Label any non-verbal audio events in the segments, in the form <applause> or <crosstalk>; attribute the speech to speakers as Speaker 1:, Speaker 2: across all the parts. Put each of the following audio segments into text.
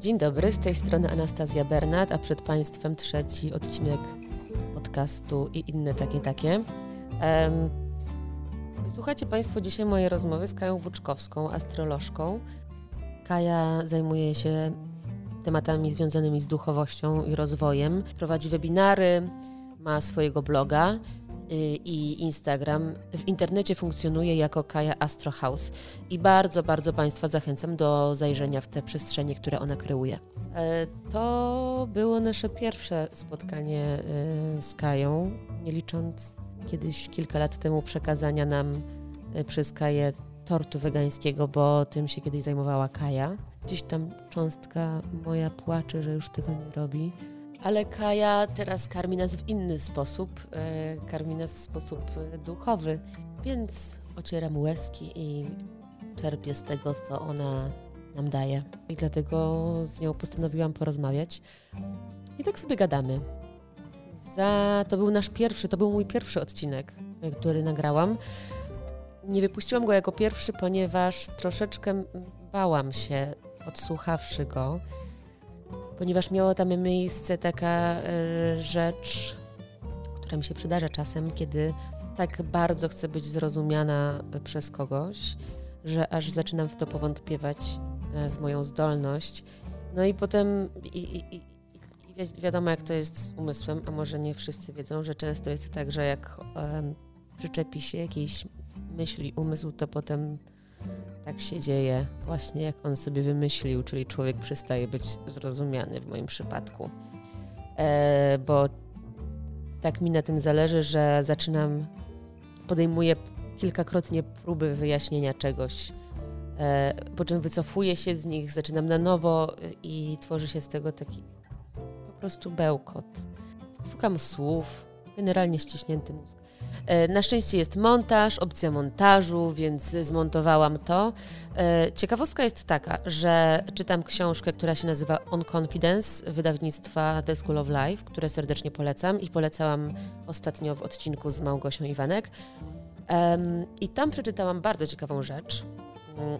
Speaker 1: Dzień dobry, z tej strony Anastazja Bernat, a przed Państwem trzeci odcinek podcastu i inne takie takie. Um, słuchacie Państwo dzisiaj mojej rozmowy z Kają Włóczkowską, astrolożką. Kaja zajmuje się tematami związanymi z duchowością i rozwojem. Prowadzi webinary, ma swojego bloga i Instagram. W internecie funkcjonuje jako Kaja Astro House i bardzo, bardzo Państwa zachęcam do zajrzenia w te przestrzenie, które ona kreuje. E, to było nasze pierwsze spotkanie e, z Kają, nie licząc kiedyś kilka lat temu przekazania nam e, przez Kaję tortu wegańskiego, bo tym się kiedyś zajmowała Kaja. Gdzieś tam cząstka moja płacze, że już tego nie robi. Ale Kaja teraz karmi nas w inny sposób, e, karmi nas w sposób e, duchowy, więc ocieram łezki i czerpię z tego, co ona nam daje. I dlatego z nią postanowiłam porozmawiać. I tak sobie gadamy. Za, to był nasz pierwszy, to był mój pierwszy odcinek, e, który nagrałam. Nie wypuściłam go jako pierwszy, ponieważ troszeczkę bałam się, odsłuchawszy go, ponieważ miała tam miejsce taka e, rzecz, która mi się przydarza czasem, kiedy tak bardzo chcę być zrozumiana przez kogoś, że aż zaczynam w to powątpiewać, e, w moją zdolność. No i potem i, i, i, wiadomo, jak to jest z umysłem, a może nie wszyscy wiedzą, że często jest tak, że jak um, przyczepi się jakiejś myśli umysł, to potem tak się dzieje właśnie jak on sobie wymyślił, czyli człowiek przestaje być zrozumiany w moim przypadku. E, bo tak mi na tym zależy, że zaczynam, podejmuję kilkakrotnie próby wyjaśnienia czegoś, e, po czym wycofuję się z nich, zaczynam na nowo i tworzy się z tego taki po prostu bełkot. Szukam słów, generalnie ściśnięty mózg. E, na szczęście jest montaż, opcja montażu, więc zmontowałam to. E, ciekawostka jest taka, że czytam książkę, która się nazywa On Confidence wydawnictwa The School of Life, które serdecznie polecam i polecałam ostatnio w odcinku z Małgosią Iwanek. I tam przeczytałam bardzo ciekawą rzecz, mm,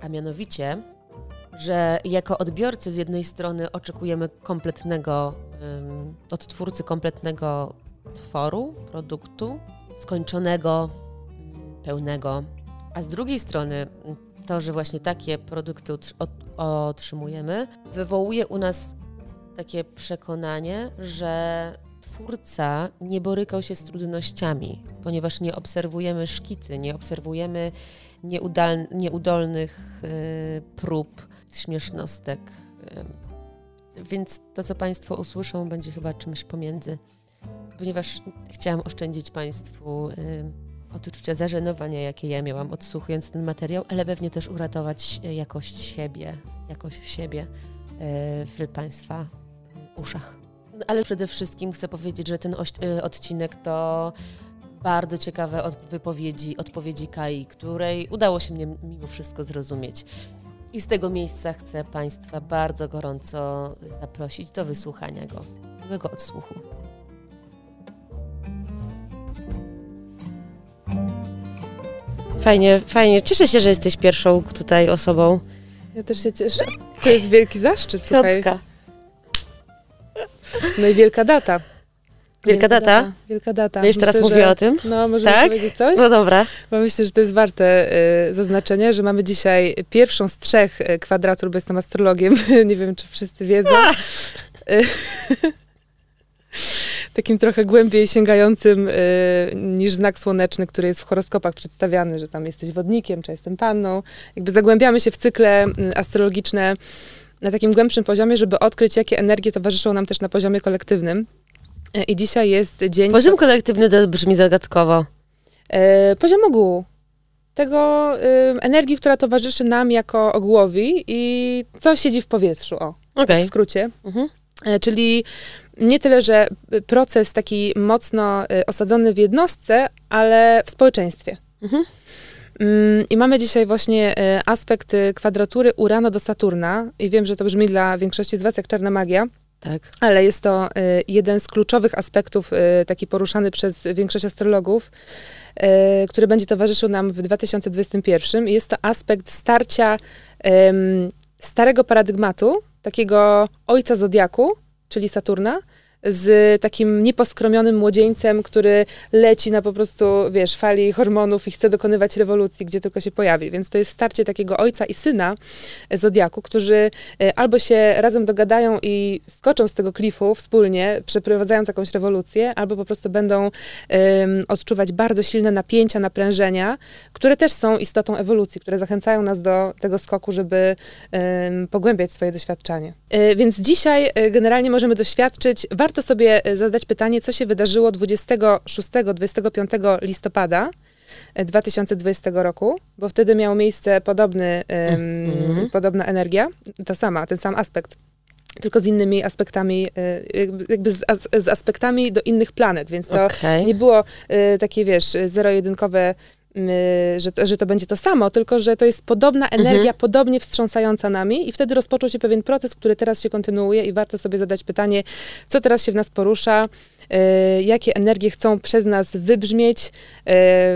Speaker 1: a mianowicie, że jako odbiorcy z jednej strony oczekujemy kompletnego, od twórcy kompletnego tworu, produktu skończonego, pełnego. A z drugiej strony to, że właśnie takie produkty otrzymujemy, wywołuje u nas takie przekonanie, że twórca nie borykał się z trudnościami, ponieważ nie obserwujemy szkicy, nie obserwujemy nieudolnych y, prób, śmiesznostek. Więc to, co Państwo usłyszą, będzie chyba czymś pomiędzy ponieważ chciałam oszczędzić Państwu y, odczucia zażenowania, jakie ja miałam odsłuchując ten materiał, ale pewnie też uratować jakość siebie, jakość siebie y, w Państwa uszach. Ale przede wszystkim chcę powiedzieć, że ten y, odcinek to bardzo ciekawe wypowiedzi, odpowiedzi Kai, której udało się mnie mimo wszystko zrozumieć. I z tego miejsca chcę Państwa bardzo gorąco zaprosić do wysłuchania go, miłego odsłuchu. Fajnie, fajnie. Cieszę się, że jesteś pierwszą tutaj osobą.
Speaker 2: Ja też się cieszę. To jest wielki zaszczyt, słuchaj. Piątka. No i wielka data.
Speaker 1: Wielka, data? data?
Speaker 2: Wielka data.
Speaker 1: Będziesz teraz mówiła o tym?
Speaker 2: No, możemy tak? powiedzieć coś?
Speaker 1: No dobra.
Speaker 2: Bo myślę, że to jest warte y, zaznaczenia, że mamy dzisiaj pierwszą z trzech y, kwadratur, bo jestem astrologiem. <laughs> Nie wiem, czy wszyscy wiedzą. <laughs> takim trochę głębiej sięgającym y, niż znak słoneczny, który jest w horoskopach przedstawiany, że tam jesteś wodnikiem, czy jestem panną. Jakby zagłębiamy się w cykle astrologiczne na takim głębszym poziomie, żeby odkryć, jakie energie towarzyszą nam też na poziomie kolektywnym. Y, I dzisiaj jest dzień...
Speaker 1: Poziom kolektywny to brzmi zagadkowo.
Speaker 2: Y, poziom ogółu tego y, energii, która towarzyszy nam jako ogłowi i co siedzi w powietrzu, o, okay. w skrócie. Mhm. E, czyli nie tyle, że proces taki mocno e, osadzony w jednostce, ale w społeczeństwie. Mhm. Mm, I mamy dzisiaj właśnie e, aspekt kwadratury Urano do Saturna. I wiem, że to brzmi dla większości z Was jak czarna magia.
Speaker 1: Tak.
Speaker 2: Ale jest to jeden z kluczowych aspektów, taki poruszany przez większość astrologów, który będzie towarzyszył nam w 2021. Jest to aspekt starcia starego paradygmatu, takiego ojca zodiaku, czyli Saturna, z takim nieposkromionym młodzieńcem, który leci na po prostu, wiesz, fali hormonów i chce dokonywać rewolucji, gdzie tylko się pojawi. Więc to jest starcie takiego ojca i syna Zodiaku, którzy e, albo się razem dogadają i skoczą z tego klifu wspólnie, przeprowadzając jakąś rewolucję, albo po prostu będą um, odczuwać bardzo silne napięcia, naprężenia, które też są istotą ewolucji, które zachęcają nas do tego skoku, żeby um, pogłębiać swoje doświadczenie. E, więc dzisiaj e, generalnie możemy doświadczyć, warto warto sobie e, zadać pytanie, co się wydarzyło 26-25 listopada 2020 e, roku, bo wtedy miał miejsce podobny, mm-hmm. podobna energia, ta sama, ten sam aspekt tylko z innymi aspektami, e, jakby z, z aspektami do innych planet, więc to okay. nie było takie, wiesz, zero-jedynkowe że to, że to będzie to samo, tylko że to jest podobna mhm. energia, mhm. podobnie wstrząsająca nami i wtedy rozpoczął się pewien proces, który teraz się kontynuuje i warto sobie zadać pytanie, co teraz się w nas porusza, y, jakie energie chcą przez nas wybrzmieć y,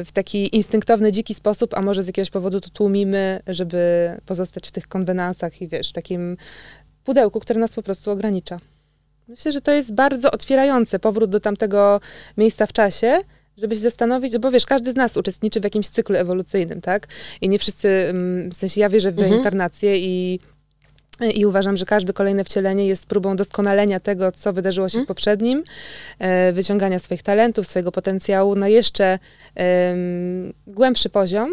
Speaker 2: w taki instynktowny, dziki sposób, a może z jakiegoś powodu to tłumimy, żeby pozostać w tych konwenansach i wiesz, takim pudełku, które nas po prostu ogranicza. Myślę, że to jest bardzo otwierające powrót do tamtego miejsca w czasie, żeby się zastanowić, bo wiesz, każdy z nas uczestniczy w jakimś cyklu ewolucyjnym, tak? I nie wszyscy, mm, w sensie ja wierzę w mhm. reinkarnację i i uważam, że każde kolejne wcielenie jest próbą doskonalenia tego, co wydarzyło się w mhm. poprzednim, e, wyciągania swoich talentów, swojego potencjału na jeszcze um, głębszy poziom,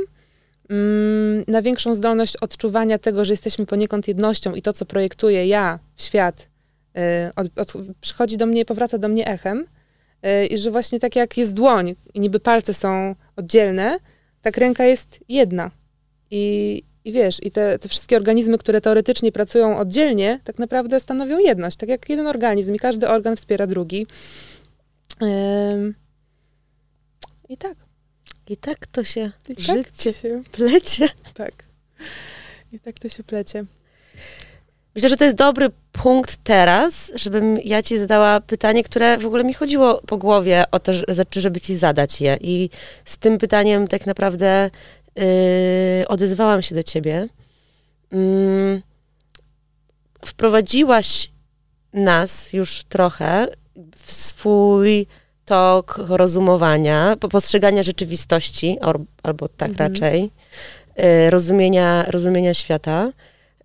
Speaker 2: um, na większą zdolność odczuwania tego, że jesteśmy poniekąd jednością i to, co projektuję ja w świat, e, od, od, przychodzi do mnie, powraca do mnie echem, I że właśnie tak jak jest dłoń i niby palce są oddzielne, tak ręka jest jedna. I, i wiesz, i te, te wszystkie organizmy, które teoretycznie pracują oddzielnie, tak naprawdę stanowią jedność. Tak jak jeden organizm i każdy organ wspiera drugi. I tak.
Speaker 1: I tak to się I tak życie tak się plecie.
Speaker 2: Tak. I tak to się plecie.
Speaker 1: Myślę, że to jest dobry punkt teraz, żebym ja ci zadała pytanie, które w ogóle mi chodziło po głowie o to, żeby ci zadać je. I z tym pytaniem tak naprawdę yy, odezwałam się do ciebie. Yy, wprowadziłaś nas już trochę w swój tok rozumowania, postrzegania rzeczywistości, albo tak mhm. raczej, yy, rozumienia, rozumienia świata.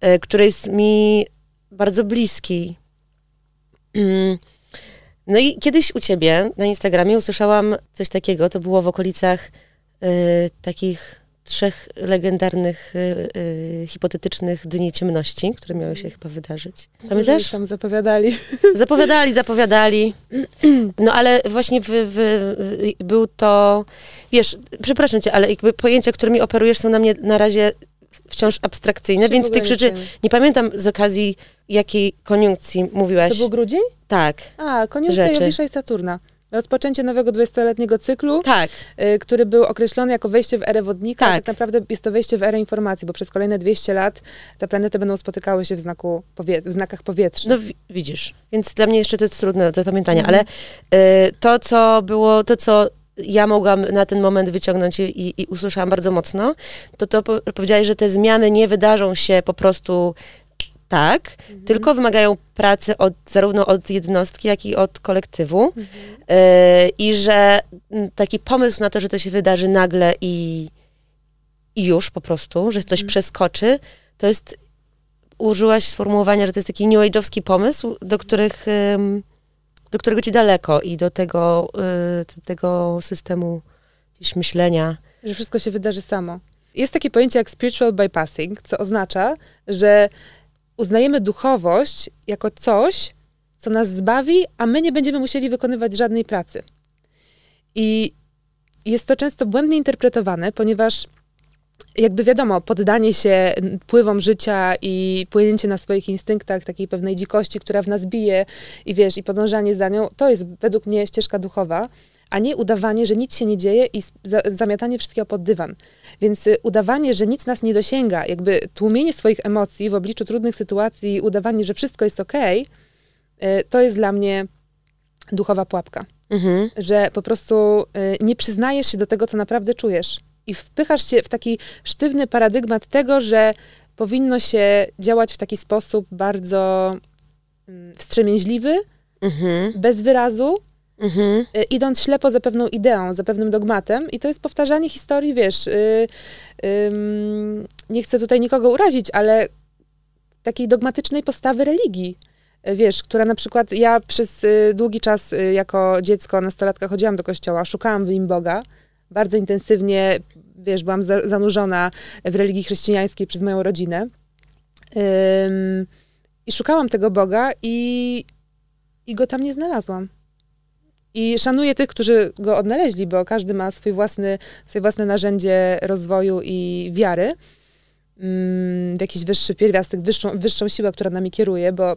Speaker 1: E, który jest mi bardzo bliski. Mm. No i kiedyś u ciebie na Instagramie usłyszałam coś takiego, to było w okolicach y, takich trzech legendarnych, y, y, hipotetycznych dni ciemności, które miały się chyba wydarzyć.
Speaker 2: Pamiętasz? tam zapowiadali. <laughs>
Speaker 1: Zapowiadali, zapowiadali. <clears throat> No ale właśnie był to, wiesz, przepraszam cię, ale jakby pojęcia, którymi operujesz są na mnie na razie wciąż abstrakcyjne, więc tych rzeczy nie pamiętam z okazji jakiej koniunkcji mówiłaś.
Speaker 2: To był grudzień?
Speaker 1: Tak.
Speaker 2: A, koniunkcja Jowisza i Saturna. Rozpoczęcie nowego 20-letniego cyklu, tak. y, który był określony jako wejście w erę wodnika. Tak. tak naprawdę jest to wejście w erę informacji, bo przez kolejne 200 lat te planety będą spotykały się w, znaku powie- w znakach powietrznych.
Speaker 1: No widzisz, więc dla mnie jeszcze to jest trudne do pamiętania, mhm. ale y, to, co było, to, co ja mogłam na ten moment wyciągnąć i, i usłyszałam bardzo mocno, to to powiedziałeś, że te zmiany nie wydarzą się po prostu tak, mhm. tylko wymagają pracy od, zarówno od jednostki, jak i od kolektywu. Mhm. Y, I że taki pomysł na to, że to się wydarzy nagle i, i już po prostu, że coś mhm. przeskoczy, to jest, użyłaś sformułowania, że to jest taki new age'owski pomysł, do których do którego ci daleko i do tego, y, do tego systemu gdzieś myślenia.
Speaker 2: Że wszystko się wydarzy samo. Jest takie pojęcie jak spiritual bypassing, co oznacza, że uznajemy duchowość jako coś, co nas zbawi, a my nie będziemy musieli wykonywać żadnej pracy. I jest to często błędnie interpretowane, ponieważ jakby wiadomo, poddanie się pływom życia i płynięcie na swoich instynktach, takiej pewnej dzikości, która w nas bije i wiesz, i podążanie za nią, to jest według mnie ścieżka duchowa, a nie udawanie, że nic się nie dzieje i zamiatanie wszystkiego pod dywan. Więc y, udawanie, że nic nas nie dosięga, jakby tłumienie swoich emocji w obliczu trudnych sytuacji, udawanie, że wszystko jest okej, okay, to jest dla mnie duchowa pułapka. Mhm. Że po prostu y, nie przyznajesz się do tego, co naprawdę czujesz. I wpychasz się w taki sztywny paradygmat tego, że powinno się działać w taki sposób bardzo mm, wstrzemięźliwy, mhm. bez wyrazu, mhm. Y, idąc ślepo za pewną ideą, za pewnym dogmatem. I to jest powtarzanie historii, wiesz, y, y, nie chcę tutaj nikogo urazić, ale takiej dogmatycznej postawy religii. Y, wiesz, która na przykład, ja przez y, długi czas jako dziecko, nastolatka chodziłam do kościoła, szukałam w nim Boga, bardzo intensywnie, wiesz, byłam za, zanurzona w religii chrześcijańskiej przez moją rodzinę. I szukałam tego Boga i, i go tam nie znalazłam. I szanuję tych, którzy go odnaleźli, bo każdy ma swój własny, swoje własne narzędzie rozwoju i wiary w jakiś wyższy pierwiastek, wyższą, wyższą siłę, która nami kieruje, bo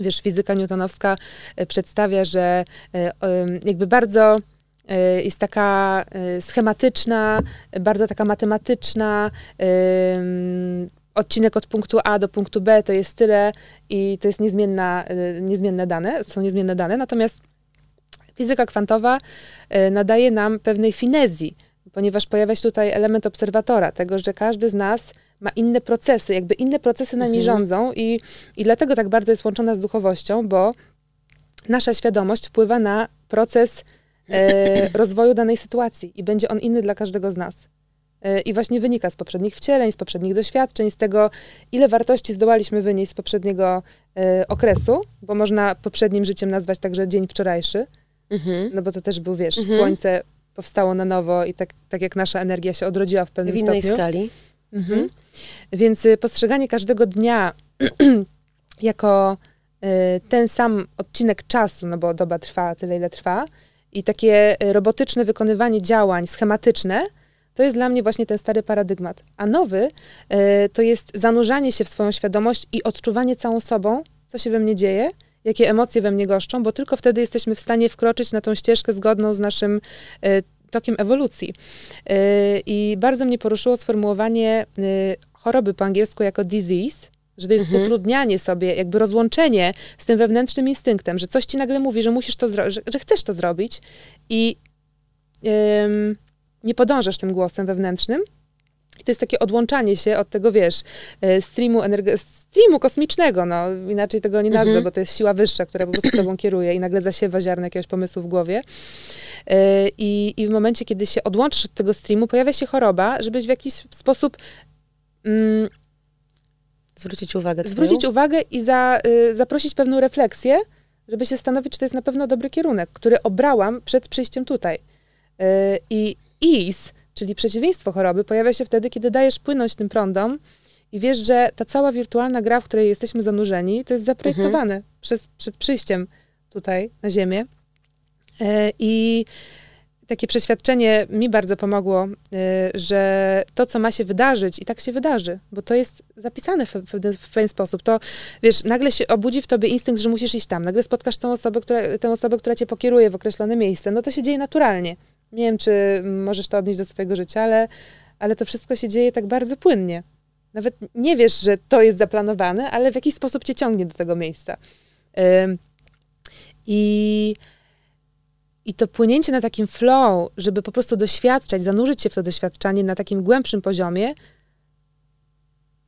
Speaker 2: wiesz, fizyka newtonowska e, przedstawia, że e, jakby bardzo jest taka schematyczna, bardzo taka matematyczna. Odcinek od punktu A do punktu B to jest tyle i to jest niezmienna, niezmienne dane, są niezmienne dane. Natomiast fizyka kwantowa nadaje nam pewnej finezji, ponieważ pojawia się tutaj element obserwatora, tego, że każdy z nas ma inne procesy, jakby inne procesy nami mhm. rządzą i, i dlatego tak bardzo jest łączona z duchowością, bo nasza świadomość wpływa na proces rozwoju danej sytuacji i będzie on inny dla każdego z nas. E, I właśnie wynika z poprzednich wcieleń, z poprzednich doświadczeń, z tego, ile wartości zdołaliśmy wynieść z poprzedniego e, okresu, bo można poprzednim życiem nazwać także dzień wczorajszy, mhm. no bo to też był, wiesz, mhm. słońce powstało na nowo i tak, tak jak nasza energia się odrodziła w pewnym
Speaker 1: w
Speaker 2: innej
Speaker 1: stopniu. skali. Mhm.
Speaker 2: Więc y, postrzeganie każdego dnia <clears throat> jako y, ten sam odcinek czasu, no bo doba trwa tyle, ile trwa, i takie y, robotyczne wykonywanie działań schematyczne, to jest dla mnie właśnie ten stary paradygmat. A nowy to jest zanurzanie się w swoją świadomość i odczuwanie całą sobą, co się we mnie dzieje, jakie emocje we mnie goszczą, bo tylko wtedy jesteśmy w stanie wkroczyć na tą ścieżkę zgodną z naszym tokiem ewolucji. I bardzo mnie poruszyło sformułowanie choroby po angielsku jako disease, że to jest mhm. utrudnianie sobie, jakby rozłączenie z tym wewnętrznym instynktem, że coś ci nagle mówi, że musisz to zrobić, że, że, chcesz to zrobić i nie podążasz tym głosem wewnętrznym. I to jest takie odłączanie się od tego, wiesz, y, streamu, energe- streamu kosmicznego, no inaczej tego nie nazwę, mhm. bo to jest siła wyższa, która po prostu tobą kieruje i nagle zasiewa ziarno jakiegoś pomysłu w głowie. E, I, I w momencie, kiedy się odłączysz od tego streamu, pojawia się choroba, żebyś w jakiś sposób mm,
Speaker 1: zwrócić uwagę.
Speaker 2: Zwrócić uwagę i za, y, zaprosić pewną refleksję, żeby się zastanowić, czy to jest na pewno dobry kierunek, który obrałam przed przyjściem tutaj. Y, I ease, czyli przeciwieństwo choroby, pojawia się wtedy, kiedy dajesz płynąć tym prądom i wiesz, że ta cała wirtualna gra, w której jesteśmy zanurzeni, to jest zaprojektowane mhm. przez, przed przyjściem tutaj na Ziemię. E, I takie przeświadczenie mi bardzo pomogło, e, że to, co ma się wydarzyć, i tak się wydarzy, bo to jest zapisane w, w, w pewien sposób. To, wiesz, nagle się obudzi w tobie instynkt, że musisz iść tam. Nagle spotkasz tą osobę, która, tę osobę, która cię pokieruje w określone miejsce. No to się dzieje naturalnie. Nie wiem, czy możesz to odnieść do swojego życia, ale, ale to wszystko się dzieje tak bardzo płynnie. Nawet nie wiesz, że to jest zaplanowane, ale w jakiś sposób cię ciągnie do tego miejsca. I i to płynięcie na takim flow, żeby po prostu doświadczać, zanurzyć się w to doświadczanie na takim głębszym poziomie,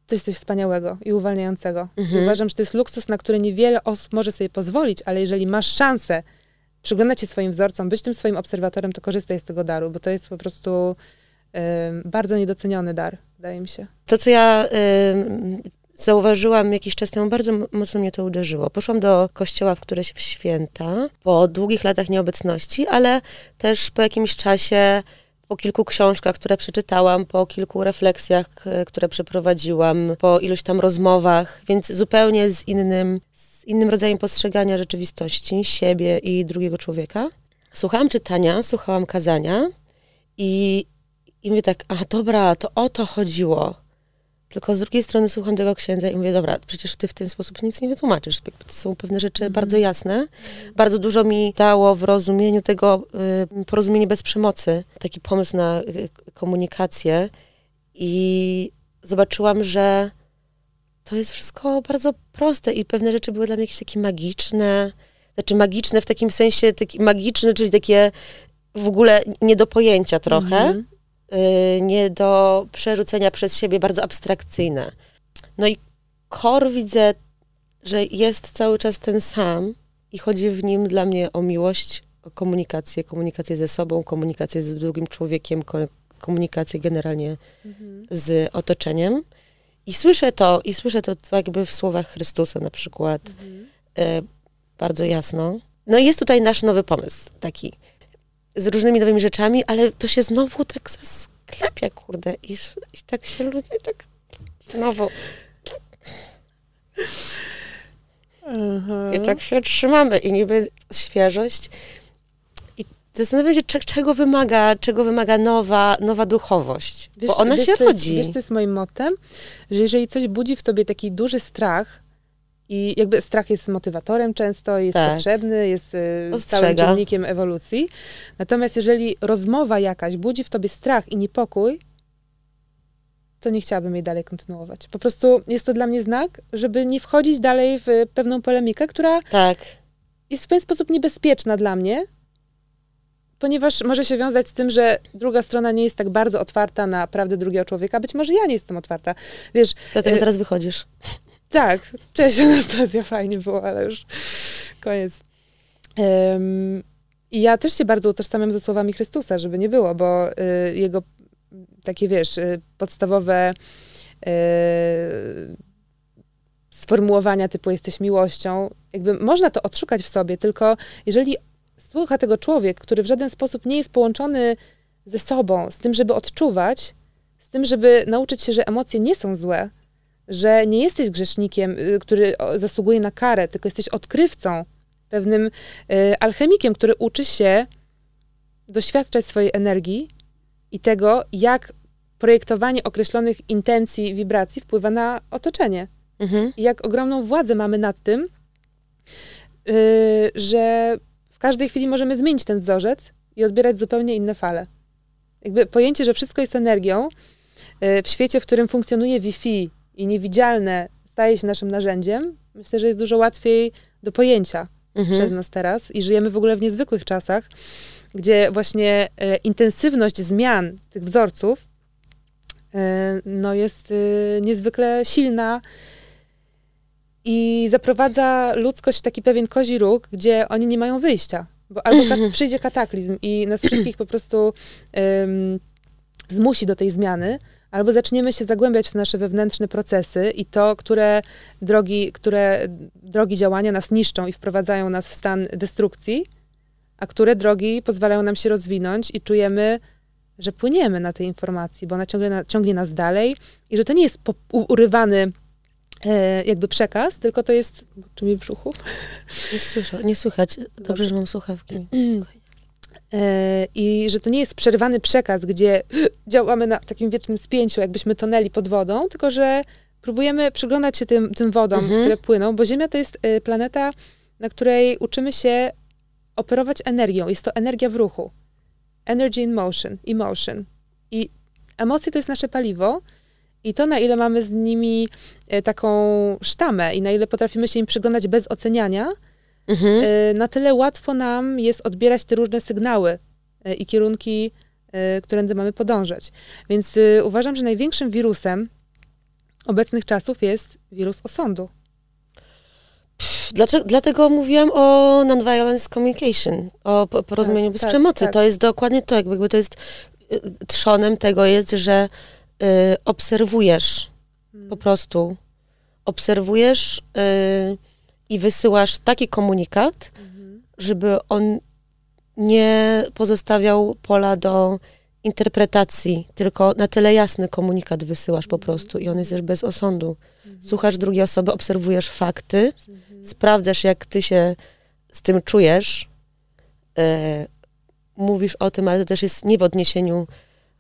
Speaker 2: to jest coś wspaniałego i uwalniającego. Mhm. uważam, że to jest luksus, na który niewiele osób może sobie pozwolić, ale jeżeli masz szansę przyglądać się swoim wzorcom, być tym swoim obserwatorem, to korzystaj z tego daru, bo to jest po prostu y, bardzo niedoceniony dar, wydaje mi się.
Speaker 1: To, co ja y, zauważyłam jakiś czas temu, bardzo mocno mnie to uderzyło. Poszłam do kościoła w któreś w święta, po długich latach nieobecności, ale też po jakimś czasie, po kilku książkach, które przeczytałam, po kilku refleksjach, które przeprowadziłam, po iluś tam rozmowach, więc zupełnie z innym, z innym rodzajem postrzegania rzeczywistości, siebie i drugiego człowieka. Słuchałam czytania, słuchałam kazania i, i mówię tak, a dobra, to o to chodziło tylko z drugiej strony słucham tego księdza i mówię, dobra, przecież ty w ten sposób nic nie wytłumaczysz. To są pewne rzeczy mm. bardzo jasne. Bardzo dużo mi dało w rozumieniu tego y, porozumienie bez przemocy. Taki pomysł na y, komunikację i zobaczyłam, że to jest wszystko bardzo proste i pewne rzeczy były dla mnie jakieś takie magiczne, znaczy magiczne w takim sensie, taki magiczne, czyli takie w ogóle nie do pojęcia trochę, mm -hmm. Y, nie do przerzucenia przez siebie, bardzo abstrakcyjne. No i kor widzę, że jest cały czas ten sam i chodzi w nim dla mnie o miłość, o komunikację, komunikację ze sobą, komunikację z drugim człowiekiem, komunikację generalnie mhm. z otoczeniem. I słyszę to, i słyszę to jakby w słowach Chrystusa na przykład mhm. e, bardzo jasno. No i jest tutaj nasz nowy pomysł, taki z różnymi nowymi rzeczami, ale to się znowu tak zasklepia, kurde, i, i tak się ludzie tak znowu... I tak się trzymamy i niby świeżość. I zastanawiam się, czego wymaga, czego wymaga nowa, nowa duchowość. Wiesz, bo ona
Speaker 2: wiesz,
Speaker 1: się rodzi.
Speaker 2: Wiesz, to jest moim mottem, że jeżeli coś budzi w tobie taki duży strach, i jakby strach jest motywatorem często, jest tak. potrzebny, jest y, stałym czynnikiem ewolucji. Natomiast jeżeli rozmowa jakaś budzi w tobie strach i niepokój, to nie chciałabym jej dalej kontynuować. Po prostu jest to dla mnie znak, żeby nie wchodzić dalej w pewną polemikę, która
Speaker 1: tak.
Speaker 2: jest w pewien sposób niebezpieczna dla mnie, ponieważ może się wiązać z tym, że druga strona nie jest tak bardzo otwarta na prawdę drugiego człowieka. Być może ja nie jestem otwarta. Wiesz,
Speaker 1: Dlatego y teraz wychodzisz.
Speaker 2: Tak. Cześć <laughs> Anastazja, fajnie było, ale już koniec. Um, I ja też się bardzo utożsamiam ze słowami Chrystusa, żeby nie było, bo y, jego takie, wiesz, y, podstawowe y, sformułowania typu jesteś miłością, jakby można to odszukać w sobie, tylko jeżeli słucha tego człowiek, który w żaden sposób nie jest połączony ze sobą, z tym, żeby odczuwać, z tym, żeby nauczyć się, że emocje nie są złe, że nie jesteś grzesznikiem, y, który zasługuje na karę, tylko jesteś odkrywcą, pewnym alchemikiem, który uczy się doświadczać swojej energii i tego, jak projektowanie określonych intencji, wibracji wpływa na otoczenie. Mhm. I jak ogromną władzę mamy nad tym, yy, że w każdej chwili możemy zmienić ten wzorzec i odbierać zupełnie inne fale. Jakby pojęcie, że wszystko jest energią, w świecie, w którym funkcjonuje Wi-Fi i niewidzialne staje się naszym narzędziem, myślę, że jest dużo łatwiej do pojęcia mhm. przez nas teraz i żyjemy w ogóle w niezwykłych czasach, gdzie właśnie e, intensywność zmian tych wzorców e, no jest e, niezwykle silna i zaprowadza ludzkość w taki pewien kozi róg, gdzie oni nie mają wyjścia. Bo albo ka przyjdzie kataklizm i nas wszystkich po prostu zmusi do tej zmiany, albo zaczniemy się zagłębiać w nasze wewnętrzne procesy i to, które drogi, które drogi działania nas niszczą i wprowadzają nas w stan destrukcji, a które drogi pozwalają nam się rozwinąć i czujemy, że płyniemy na tej informacji, bo ona ciągle ciągnie nas dalej i że to nie jest po, urywany e, jakby przekaz, tylko to jest... Czy mi brzuchu?
Speaker 1: Nie, słyszę, nie słychać. Dobrze, Dobrze, że mam słuchawki.
Speaker 2: I że to nie jest przerwany przekaz, gdzie <gasps> działamy na takim wiecznym spięciu, jakbyśmy tonęli pod wodą, tylko że próbujemy przyglądać się tym, tym wodom, mhm. które płyną, bo Ziemia to jest e, planeta, na której uczymy się operować energią. Jest to energia w ruchu. Energy in motion, emotion. I emocje to jest nasze paliwo. I to, na ile mamy z nimi e, taką sztamę i na ile potrafimy się im przyglądać bez oceniania, mhm. E, na tyle łatwo nam jest odbierać te różne sygnały e, i kierunki, którędy mamy podążać. Więc uważam, że największym wirusem obecnych czasów jest wirus osądu.
Speaker 1: Dlaczego, dlatego mówiłam o non-violence communication, o porozumieniu tak, bez tak, przemocy. Tak. To jest dokładnie to, jakby to jest trzonem tego jest, że y, obserwujesz hmm. po prostu, obserwujesz y, i wysyłasz taki komunikat, hmm. żeby on nie pozostawiał pola do interpretacji, tylko na tyle jasny komunikat wysyłasz po prostu i on jest też bez osądu. Mhm. Słuchasz drugiej osoby, obserwujesz fakty, mhm. sprawdzasz, jak ty się z tym czujesz, e, mówisz o tym, ale to też jest nie w odniesieniu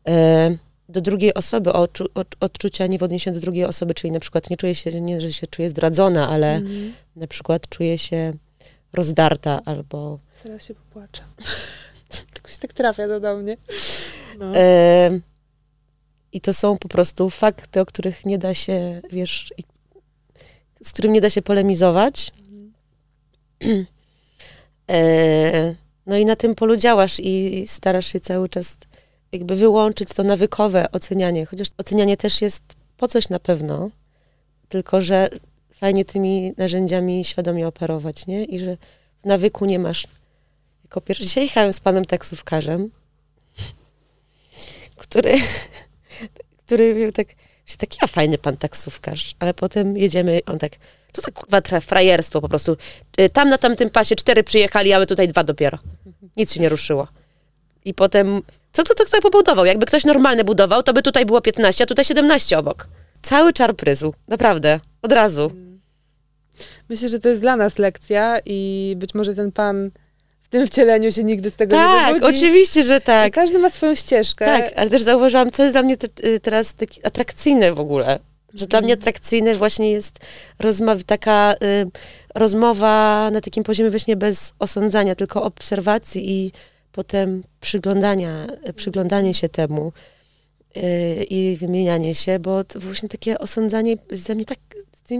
Speaker 1: e, do drugiej osoby, o, o, odczucia nie w odniesieniu do drugiej osoby, czyli na przykład nie czuję się, nie, że się czuję zdradzona, ale mhm. na przykład czuję się rozdarta albo...
Speaker 2: Teraz się popłaczę. <laughs> Się tak trafia do mnie. No.
Speaker 1: I to są po prostu fakty, o których nie da się, wiesz, z którym nie da się polemizować. e, no i na tym polu działasz i starasz się cały czas jakby wyłączyć to nawykowe ocenianie, chociaż ocenianie też jest po coś na pewno, tylko że fajnie tymi narzędziami świadomie operować, nie? I że w nawyku nie masz. Jako pierwszy dzisiaj jechałem z panem taksówkarzem, <laughs> który, który był tak, że taki ja fajny pan taksówkarz, ale potem jedziemy, on tak, co za kurwa frajerstwo po prostu. Y, tam na tamtym pasie cztery przyjechali, a my tutaj dwa dopiero. Nic się nie ruszyło. I potem, co to, to kto pobudował? Jakby ktoś normalny budował, to by tutaj było 15, a tutaj 17 obok. Cały czar pryzu, naprawdę, od razu.
Speaker 2: Myślę, że to jest dla nas lekcja i być może ten pan w tym wcieleniu się nigdy z tego
Speaker 1: tak,
Speaker 2: nie
Speaker 1: Tak, oczywiście, że tak.
Speaker 2: I każdy ma swoją ścieżkę.
Speaker 1: Tak, ale też zauważyłam, co jest dla mnie te, y, teraz taki atrakcyjne w ogóle. Że dla mnie atrakcyjne właśnie jest rozmowa, taka y, rozmowa na takim poziomie właśnie bez osądzania, tylko obserwacji i potem przyglądania, przyglądanie się temu y, i wymienianie się, bo to właśnie takie osądzanie jest dla mnie tak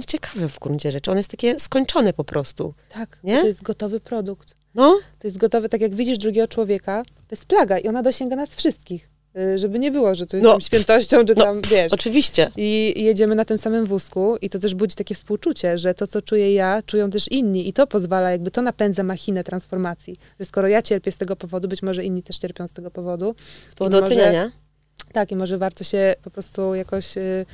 Speaker 1: ciekawe w gruncie rzeczy. Ono jest takie skończone po prostu.
Speaker 2: Tak, nie? to jest gotowy produkt.
Speaker 1: No.
Speaker 2: To jest gotowe, tak jak widzisz drugiego człowieka, to jest plaga i ona dosięga nas wszystkich. Y, żeby nie było, że to jest no, świętością, czy no, tam, wiesz.
Speaker 1: Oczywiście.
Speaker 2: I jedziemy na tym samym wózku i to też budzi takie współczucie, że to, co czuję ja, czują też inni i to pozwala, jakby to napędza machinę transformacji. Że skoro ja cierpię z tego powodu, być może inni też cierpią z tego powodu.
Speaker 1: Z powodu oceniania?
Speaker 2: Tak, i może warto się po prostu jakoś y,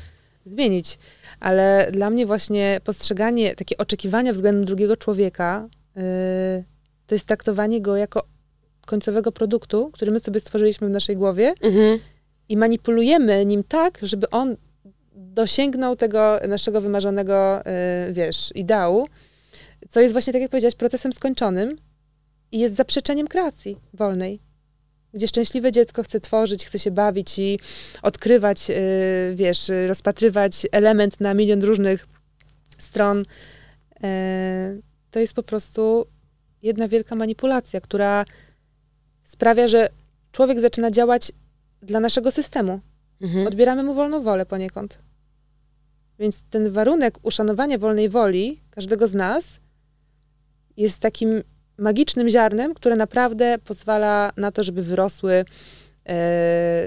Speaker 2: zmienić. Ale dla mnie właśnie postrzeganie, takie oczekiwania względem drugiego człowieka, y, to jest traktowanie go jako końcowego produktu, który my sobie stworzyliśmy w naszej głowie mhm. i manipulujemy nim tak, żeby on dosięgnął tego naszego wymarzonego, yy, wiesz, ideału, co jest właśnie, tak jak powiedziałaś, procesem skończonym i jest zaprzeczeniem kreacji wolnej, gdzie szczęśliwe dziecko chce tworzyć, chce się bawić i odkrywać, yy, wiesz, rozpatrywać element na milion różnych stron. Yy, to jest po prostu jedna wielka manipulacja, która sprawia, że człowiek zaczyna działać dla naszego systemu. Mhm. Odbieramy mu wolną wolę poniekąd. Więc ten warunek uszanowania wolnej woli każdego z nas jest takim magicznym ziarnem, które naprawdę pozwala na to, żeby wyrosły e,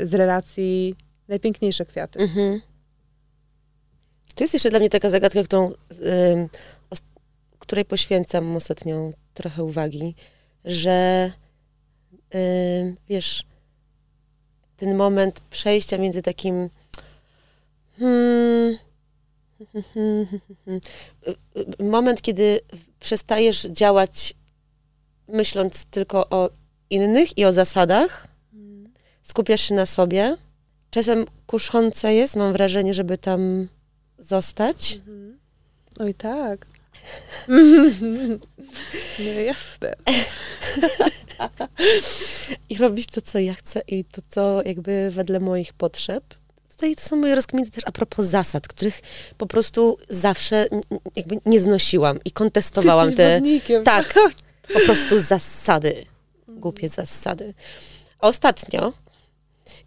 Speaker 2: z relacji najpiękniejsze kwiaty. Mhm.
Speaker 1: To jest jeszcze dla mnie taka zagadka, którą, y, której poświęcam ostatnio trochę uwagi, że wiesz, ten moment przejścia między takim hmm, <laughs> moment, kiedy przestajesz działać myśląc tylko o innych i o zasadach, skupiasz się na sobie. Czasem kuszące jest, mam wrażenie, żeby tam zostać. Mhm.
Speaker 2: Oj tak. <laughs> no jasne. <laughs>
Speaker 1: I robić to, co ja chcę i to, co jakby wedle moich potrzeb. Tutaj to są moje rozkminy też a propos zasad, których po prostu zawsze jakby nie znosiłam i kontestowałam
Speaker 2: Ty
Speaker 1: te...
Speaker 2: Wodnikiem.
Speaker 1: Tak, <laughs> po prostu zasady. Głupie zasady. Ostatnio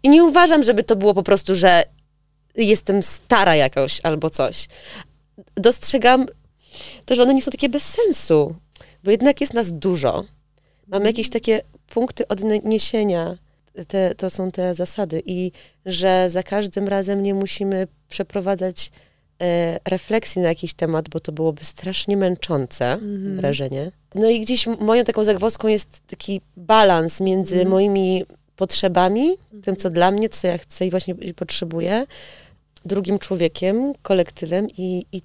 Speaker 1: i nie uważam, żeby to było po prostu, że jestem stara jakoś albo coś. Dostrzegam to, że one nie są takie bez sensu, bo jednak jest nas dużo. Mamy jakieś takie punkty odniesienia, te, to są te zasady i że za każdym razem nie musimy przeprowadzać e, refleksji na jakiś temat, bo to byłoby strasznie męczące mm. wrażenie. No i gdzieś moją taką zagwozdką jest taki balans między mm. moimi potrzebami, mm. tym, co dla mnie, co ja chcę i właśnie potrzebuję, drugim człowiekiem, kolektywem i, i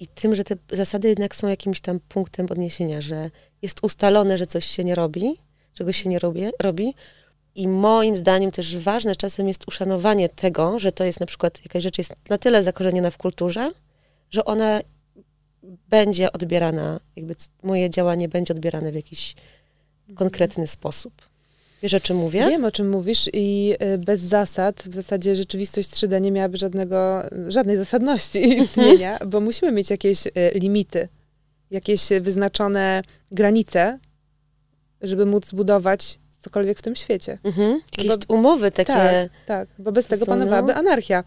Speaker 1: i tym, że te zasady jednak są jakimś tam punktem odniesienia, że jest ustalone, że coś się nie robi, czegoś się nie robi, robi. I moim zdaniem też ważne czasem jest uszanowanie tego, że to jest na przykład jakaś rzecz jest na tyle zakorzeniona w kulturze, że ona będzie odbierana, jakby moje działanie będzie odbierane w jakiś konkretny sposób. Wiesz, o czym mówię?
Speaker 2: Wiem, o czym mówisz i y, bez zasad w zasadzie rzeczywistość 3D nie miałaby żadnego, żadnej zasadności <laughs> istnienia, bo musimy mieć jakieś y, limity, jakieś wyznaczone granice, żeby móc budować cokolwiek w tym świecie.
Speaker 1: Mhm. Jakieś bo, umowy takie.
Speaker 2: Tak, tak, bo bez tego panowałaby anarchia.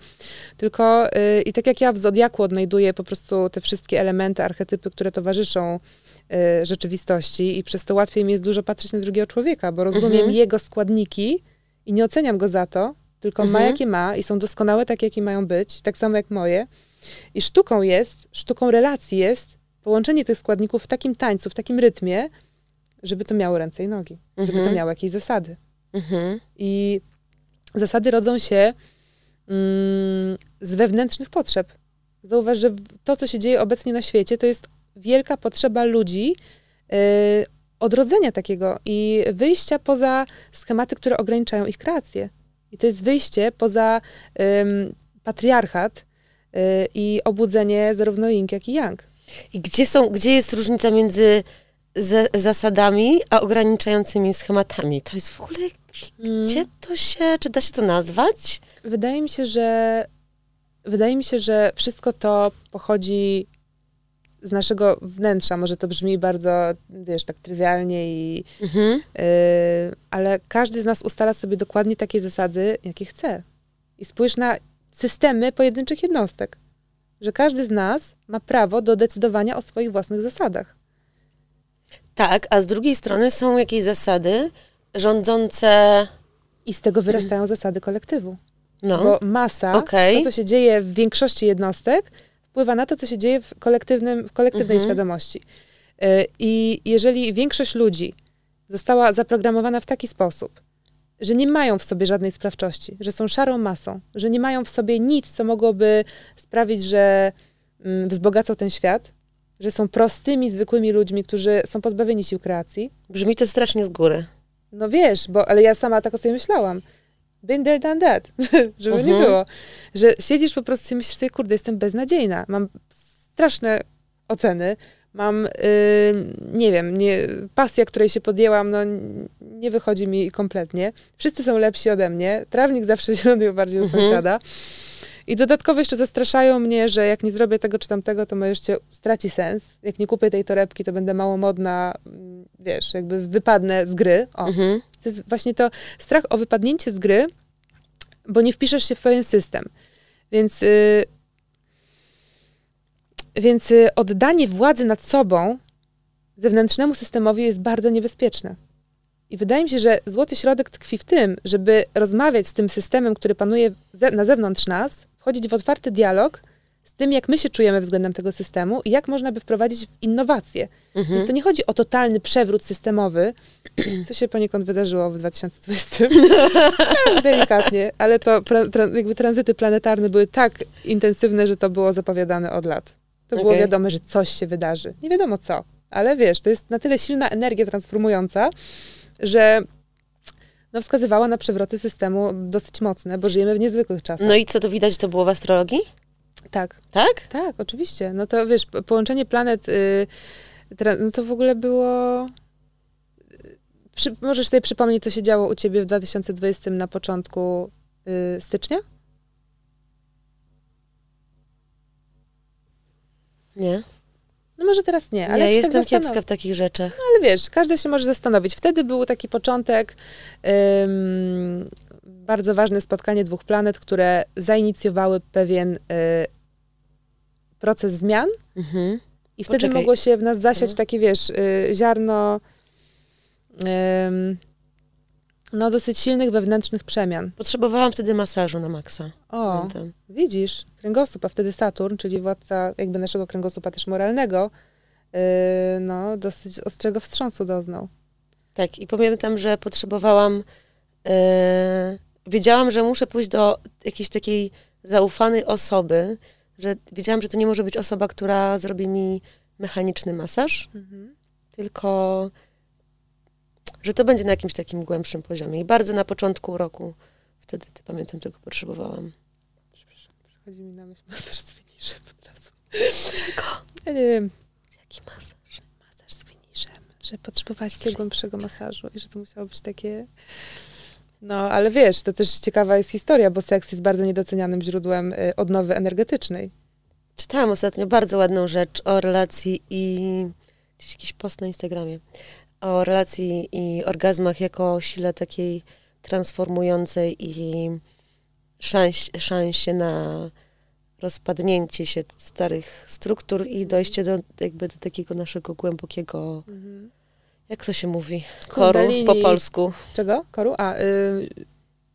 Speaker 2: Tylko yy, i tak jak ja w Zodiaku odnajduję po prostu te wszystkie elementy, archetypy, które towarzyszą rzeczywistości i przez to łatwiej mi jest dużo patrzeć na drugiego człowieka, bo rozumiem mhm. jego składniki i nie oceniam go za to, tylko mhm. ma jakie ma i są doskonałe tak, jakie mają być, tak samo jak moje. I sztuką jest, sztuką relacji jest połączenie tych składników w takim tańcu, w takim rytmie, żeby to miało ręce i nogi, mhm. żeby to mhm. miało jakieś zasady. Mhm. I zasady rodzą się mm, z wewnętrznych potrzeb. Zauważ, że to, co się dzieje obecnie na świecie, to jest wielka potrzeba ludzi yy, odrodzenia takiego i wyjścia poza schematy, które ograniczają ich kreację. I to jest wyjście poza patriarchat yy, i obudzenie zarówno yin, jak i yang.
Speaker 1: I gdzie, są, gdzie jest różnica między zasadami, a ograniczającymi schematami? To jest w ogóle, mm. gdzie to się, czy da się to nazwać?
Speaker 2: Wydaje mi się, że wydaje mi się, że wszystko to pochodzi z naszego wnętrza. Może to brzmi bardzo, wiesz, tak trywialnie i... Mhm. Y, ale każdy z nas ustala sobie dokładnie takie zasady, jakie chce. I spójrz na systemy pojedynczych jednostek że każdy z nas ma prawo do decydowania o swoich własnych zasadach.
Speaker 1: Tak, a z drugiej strony są jakieś zasady rządzące.
Speaker 2: I z tego wyrastają zasady kolektywu. No. Bo masa, okay. to co się dzieje w większości jednostek, wpływa na to, co się dzieje w, kolektywnym, w kolektywnej mhm. świadomości. Y, I jeżeli większość ludzi została zaprogramowana w taki sposób, że nie mają w sobie żadnej sprawczości, że są szarą masą, że nie mają w sobie nic, co mogłoby sprawić, że mm, wzbogacą ten świat, że są prostymi, zwykłymi ludźmi, którzy są pozbawieni sił kreacji.
Speaker 1: Brzmi to strasznie z góry.
Speaker 2: No wiesz, bo, ale ja sama tak o sobie myślałam. Been there, done that. <laughs> Żeby uh -huh. nie mhm. było. Że siedzisz po prostu i myślisz sobie, kurde, jestem beznadziejna. Mam straszne oceny, mam, y, nie wiem, nie, pasja, której się podjęłam, no nie wychodzi mi kompletnie. Wszyscy są lepsi ode mnie. Trawnik zawsze zielony <laughs> bardziej mhm. sąsiada. I dodatkowo jeszcze zastraszają mnie, że jak nie zrobię tego czy tamtego, to moje życie straci sens. Jak nie kupię tej torebki, to będę mało modna, mm, wiesz, jakby wypadnę z gry. O, mhm. To jest właśnie to strach o wypadnięcie z gry, bo nie wpiszesz się w pewien system. Więc y, więc y, oddanie władzy nad sobą zewnętrznemu systemowi jest bardzo niebezpieczne. I wydaje mi się, że złoty środek tkwi w tym, żeby rozmawiać z tym systemem, który panuje na zewnątrz nas, wchodzić w otwarty dialog z tym, jak my się czujemy względem tego systemu i jak można by wprowadzić innowacje. Mhm. Więc to nie chodzi o totalny przewrót systemowy, <clears throat> co się poniekąd wydarzyło w 2020. <laughs> Delikatnie, ale to jakby tranzyty planetarne były tak intensywne, że to było zapowiadane od lat. To okay. było wiadome, że coś się wydarzy. Nie wiadomo co, ale wiesz, to jest na tyle silna energia transformująca, że no, wskazywała na przewroty systemu dosyć mocne, bo żyjemy w niezwykłych czasach.
Speaker 1: No i co to widać, to było w astrologii?
Speaker 2: Tak.
Speaker 1: Tak?
Speaker 2: Tak, oczywiście. No to wiesz, połączenie planet, yy, no to w ogóle było... Przy, możesz sobie przypomnieć, co się działo u ciebie w 2020 na początku yy, stycznia?
Speaker 1: Nie.
Speaker 2: No może teraz nie, ale
Speaker 1: ja tak jestem tak kiepska w takich rzeczach.
Speaker 2: No, ale wiesz, każdy się może zastanowić. Wtedy był taki początek, bardzo ważne spotkanie dwóch planet, które zainicjowały pewien y, proces zmian mhm. i wtedy Poczekaj. mogło się w nas zasiać mhm. takie, wiesz, y, ziarno no, dosyć silnych wewnętrznych przemian.
Speaker 1: Potrzebowałam wtedy masażu na maksa.
Speaker 2: O, Pamiętam. widzisz, kręgosłup, a wtedy Saturn, czyli władca jakby naszego kręgosłupa też moralnego, yy, no, dosyć ostrego wstrząsu doznał.
Speaker 1: Tak, i pamiętam, że potrzebowałam, yy, wiedziałam, że muszę pójść do jakiejś takiej zaufanej osoby, że wiedziałam, że to nie może być osoba, która zrobi mi mechaniczny masaż, mhm. tylko że to będzie na jakimś takim głębszym poziomie. I bardzo na początku roku, wtedy pamiętam, tego potrzebowałam.
Speaker 2: Przepraszam, przychodzi mi na myśl masaż z finiszem od razu.
Speaker 1: Dlaczego?
Speaker 2: Ja nie wiem. Jaki masaż? Masaż z finiszem. Że potrzebowałaś tego głębszego masażu i że to musiało być takie... No, ale wiesz, to też ciekawa jest historia, bo seks jest bardzo niedocenianym źródłem y, odnowy energetycznej.
Speaker 1: Czytałam ostatnio bardzo ładną rzecz o relacji i gdzieś jakiś post na Instagramie o relacji i orgazmach jako sile takiej transformującej i szans, szansie na rozpadnięcie się starych struktur i dojście do, jakby do takiego naszego głębokiego, mhm. jak to się mówi, koru po polsku.
Speaker 2: Czego? Koru? A, y,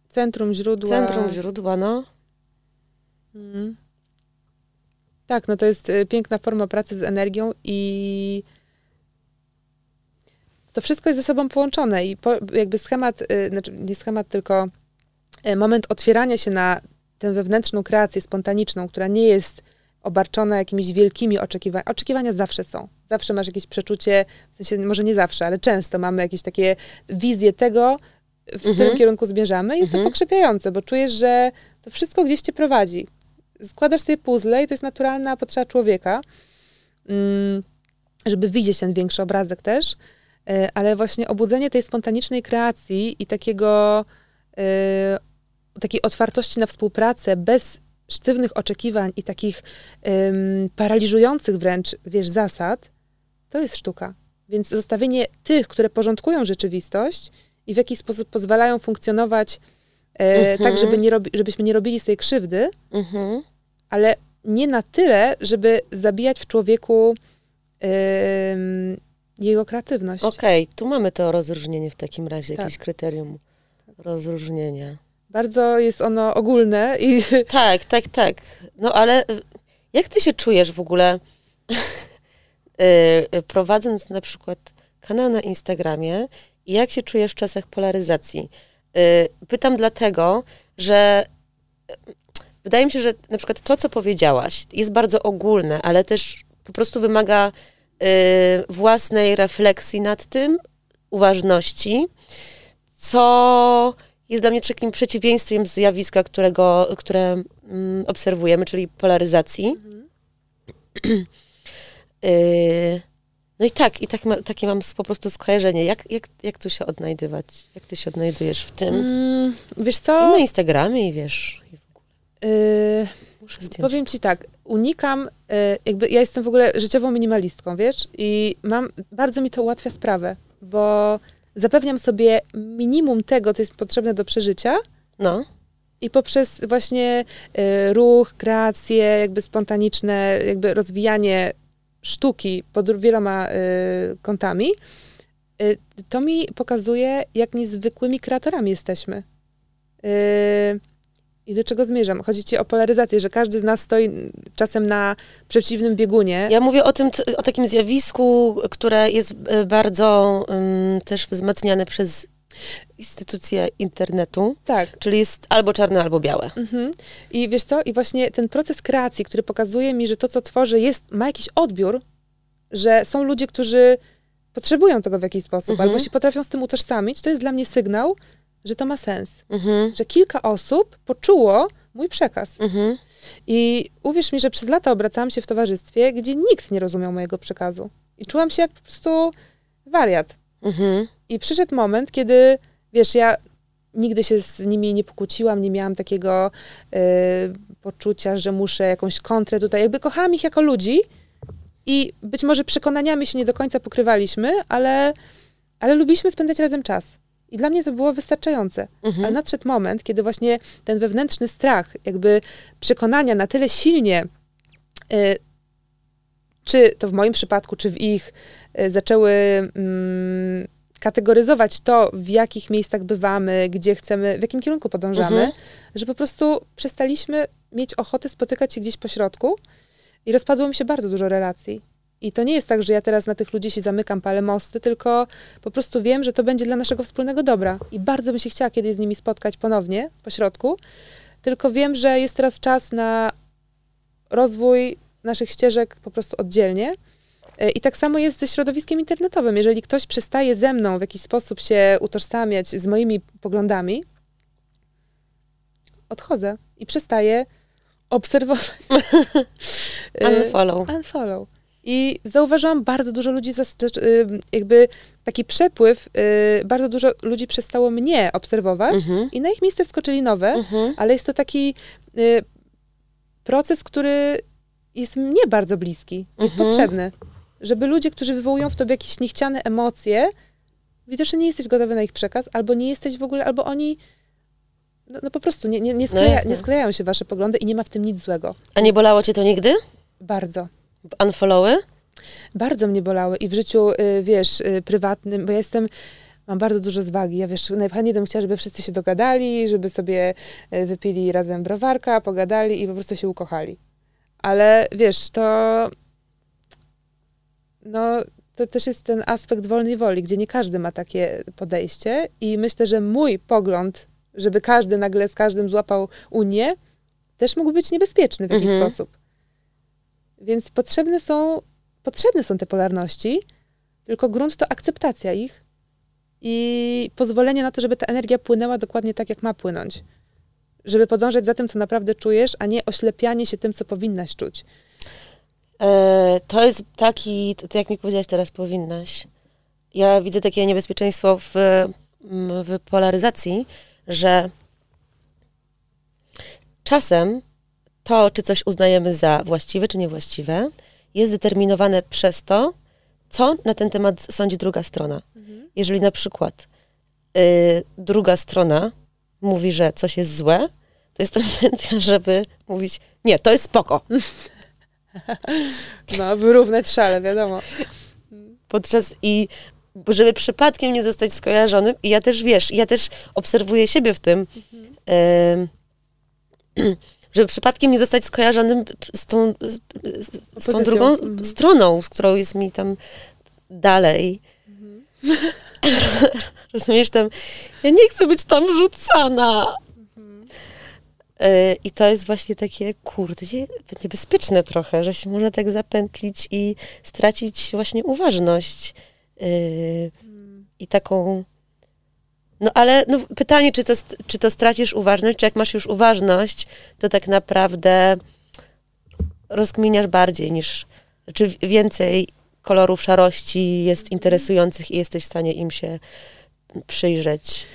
Speaker 2: centrum źródła.
Speaker 1: Centrum źródła, no. Mhm.
Speaker 2: Tak, no to jest y, piękna forma pracy z energią i to wszystko jest ze sobą połączone i po, jakby schemat, y, znaczy nie schemat, tylko y, moment otwierania się na tę wewnętrzną kreację spontaniczną, która nie jest obarczona jakimiś wielkimi oczekiwaniami. Oczekiwania zawsze są. Zawsze masz jakieś przeczucie, w sensie może nie zawsze, ale często mamy jakieś takie wizje tego, w mhm. którym kierunku zmierzamy. Jest mhm. to pokrzepiające, bo czujesz, że to wszystko gdzieś cię prowadzi. Składasz sobie puzzle i to jest naturalna potrzeba człowieka, mm, żeby widzieć ten większy obrazek też. E, ale właśnie obudzenie tej spontanicznej kreacji i takiego, e, takiej otwartości na współpracę bez sztywnych oczekiwań i takich paraliżujących wręcz, wiesz, zasad, to jest sztuka. Więc zostawienie tych, które porządkują rzeczywistość i w jakiś sposób pozwalają funkcjonować e, tak, żeby nie robi, żebyśmy nie robili sobie krzywdy, mhm. ale nie na tyle, żeby zabijać w człowieku jego kreatywność.
Speaker 1: Okej, okay, tu mamy to rozróżnienie w takim razie, tak. jakieś kryterium rozróżnienia.
Speaker 2: Bardzo jest ono ogólne i... <laughs>
Speaker 1: Tak, tak, tak. No ale y, jak ty się czujesz w ogóle yy, <laughs> prowadząc na przykład kanał na Instagramie i jak się czujesz w czasach polaryzacji? Pytam dlatego, że wydaje mi się, że na przykład to, co powiedziałaś, jest bardzo ogólne, ale też po prostu wymaga Y, własnej refleksji nad tym, uważności, co jest dla mnie takim przeciwieństwem zjawiska, którego, które mm, obserwujemy, czyli polaryzacji. Mhm. y, no i tak, i tak ma, takie mam po prostu skojarzenie. Jak, jak, jak tu się odnajdywać? Jak ty się odnajdujesz w tym? Mm,
Speaker 2: wiesz co?
Speaker 1: I na Instagramie i wiesz. I w ogóle.
Speaker 2: Y, Muszę zdjąć. Powiem ci tak, unikam, e, jakby ja jestem w ogóle życiową minimalistką, wiesz? I mam, bardzo mi to ułatwia sprawę, bo zapewniam sobie minimum tego, co jest potrzebne do przeżycia.
Speaker 1: No.
Speaker 2: I poprzez właśnie y, ruch, kreację, jakby spontaniczne, jakby rozwijanie sztuki pod wieloma y, kątami, y, to mi pokazuje, jak niezwykłymi kreatorami jesteśmy. I do czego zmierzam? Chodzi ci o polaryzację, że każdy z nas stoi czasem na przeciwnym biegunie.
Speaker 1: Ja mówię o tym, o takim zjawisku, które jest e, bardzo um, też wzmacniane przez instytucje internetu.
Speaker 2: Tak.
Speaker 1: Czyli jest albo czarne, albo białe. Mhm.
Speaker 2: I wiesz co? I właśnie ten proces kreacji, który pokazuje mi, że to, co tworzę, jest, ma jakiś odbiór, że są ludzie, którzy potrzebują tego w jakiś sposób, mhm. albo się potrafią z tym utożsamić, to jest dla mnie sygnał, że to ma sens. Mhm. Że kilka osób poczuło mój przekaz. Mhm. I uwierz mi, że przez lata obracałam się w towarzystwie, gdzie nikt nie rozumiał mojego przekazu. I czułam się jak po prostu wariat. Mhm. I przyszedł moment, kiedy, wiesz, ja nigdy się z nimi nie pokłóciłam, nie miałam takiego y, poczucia, że muszę jakąś kontrę tutaj. Jakby kochałam ich jako ludzi i być może przekonaniami się nie do końca pokrywaliśmy, ale, ale lubiliśmy spędzać razem czas. I dla mnie to było wystarczające. Mhm. Ale nadszedł moment, kiedy właśnie ten wewnętrzny strach, jakby przekonania na tyle silnie, y, czy to w moim przypadku, czy w ich, y, zaczęły y, kategoryzować to, w jakich miejscach bywamy, gdzie chcemy, w jakim kierunku podążamy, mhm. że po prostu przestaliśmy mieć ochotę spotykać się gdzieś po środku i rozpadło mi się bardzo dużo relacji. I to nie jest tak, że ja teraz na tych ludzi się zamykam, palę mosty, tylko po prostu wiem, że to będzie dla naszego wspólnego dobra. I bardzo bym się chciała kiedyś z nimi spotkać ponownie, po środku. Tylko wiem, że jest teraz czas na rozwój naszych ścieżek po prostu oddzielnie. E, I tak samo jest ze środowiskiem internetowym. Jeżeli ktoś przestaje ze mną w jakiś sposób się utożsamiać z moimi poglądami, odchodzę i przestaję obserwować. <laughs>
Speaker 1: Unfollow.
Speaker 2: Unfollow. I zauważyłam bardzo dużo ludzi, y, jakby taki przepływ, y, bardzo dużo ludzi przestało mnie obserwować mhm. i na ich miejsce wskoczyli nowe, mhm. ale jest to taki y, proces, który jest mnie bardzo bliski, jest mhm. potrzebny. Żeby ludzie, którzy wywołują w tobie jakieś niechciane emocje, widocznie nie jesteś gotowy na ich przekaz, albo nie jesteś w ogóle, albo oni no, no po prostu nie, nie, nie, no skleja, no nie sklejają się wasze poglądy i nie ma w tym nic złego.
Speaker 1: A nie bolało cię to nigdy?
Speaker 2: Bardzo.
Speaker 1: Unfollowy?
Speaker 2: Bardzo mnie bolały i w życiu, y, wiesz, y, prywatnym, bo ja jestem mam bardzo dużo zwagi. Ja wiesz, najchętniej bym chciała, żeby wszyscy się dogadali, żeby sobie y, wypili razem browarka, pogadali i po prostu się ukochali. Ale wiesz, to no, to też jest ten aspekt wolnej woli, gdzie nie każdy ma takie podejście i myślę, że mój pogląd, żeby każdy nagle z każdym złapał Unię, też mógł być niebezpieczny w jakiś mhm. sposób. Więc potrzebne są, potrzebne są te polarności, tylko grunt to akceptacja ich i pozwolenie na to, żeby ta energia płynęła dokładnie tak, jak ma płynąć. Żeby podążać za tym, co naprawdę czujesz, a nie oślepianie się tym, co powinnaś czuć.
Speaker 1: E, to jest taki, to jak mi powiedziałaś teraz, powinnaś. Ja widzę takie niebezpieczeństwo w, w polaryzacji, że czasem to, czy coś uznajemy za właściwe, czy niewłaściwe, jest determinowane przez to, co na ten temat sądzi druga strona. Mhm. Jeżeli na przykład y, druga strona mówi, że coś jest złe, to jest <laughs> tendencja, żeby mówić, nie, to jest spoko. <laughs>
Speaker 2: No, wyrównać szale, wiadomo.
Speaker 1: Podczas i żeby przypadkiem nie zostać skojarzonym, i ja też, wiesz, ja też obserwuję siebie w tym, mhm. y, <clears throat> żeby przypadkiem nie zostać skojarzonym z tą, z, z tą drugą mhm. stroną, z którą jest mi tam dalej. Mhm. <laughs> Rozumiesz, tam, ja nie chcę być tam rzucana. I to jest właśnie takie, kurde, niebezpieczne trochę, że się można tak zapętlić i stracić właśnie uważność. Yy, I taką. No ale no, pytanie, czy to, czy to stracisz uważność, czy jak masz już uważność, to tak naprawdę rozkminiasz bardziej niż, czy więcej kolorów szarości jest interesujących i jesteś w stanie im się przyjrzeć.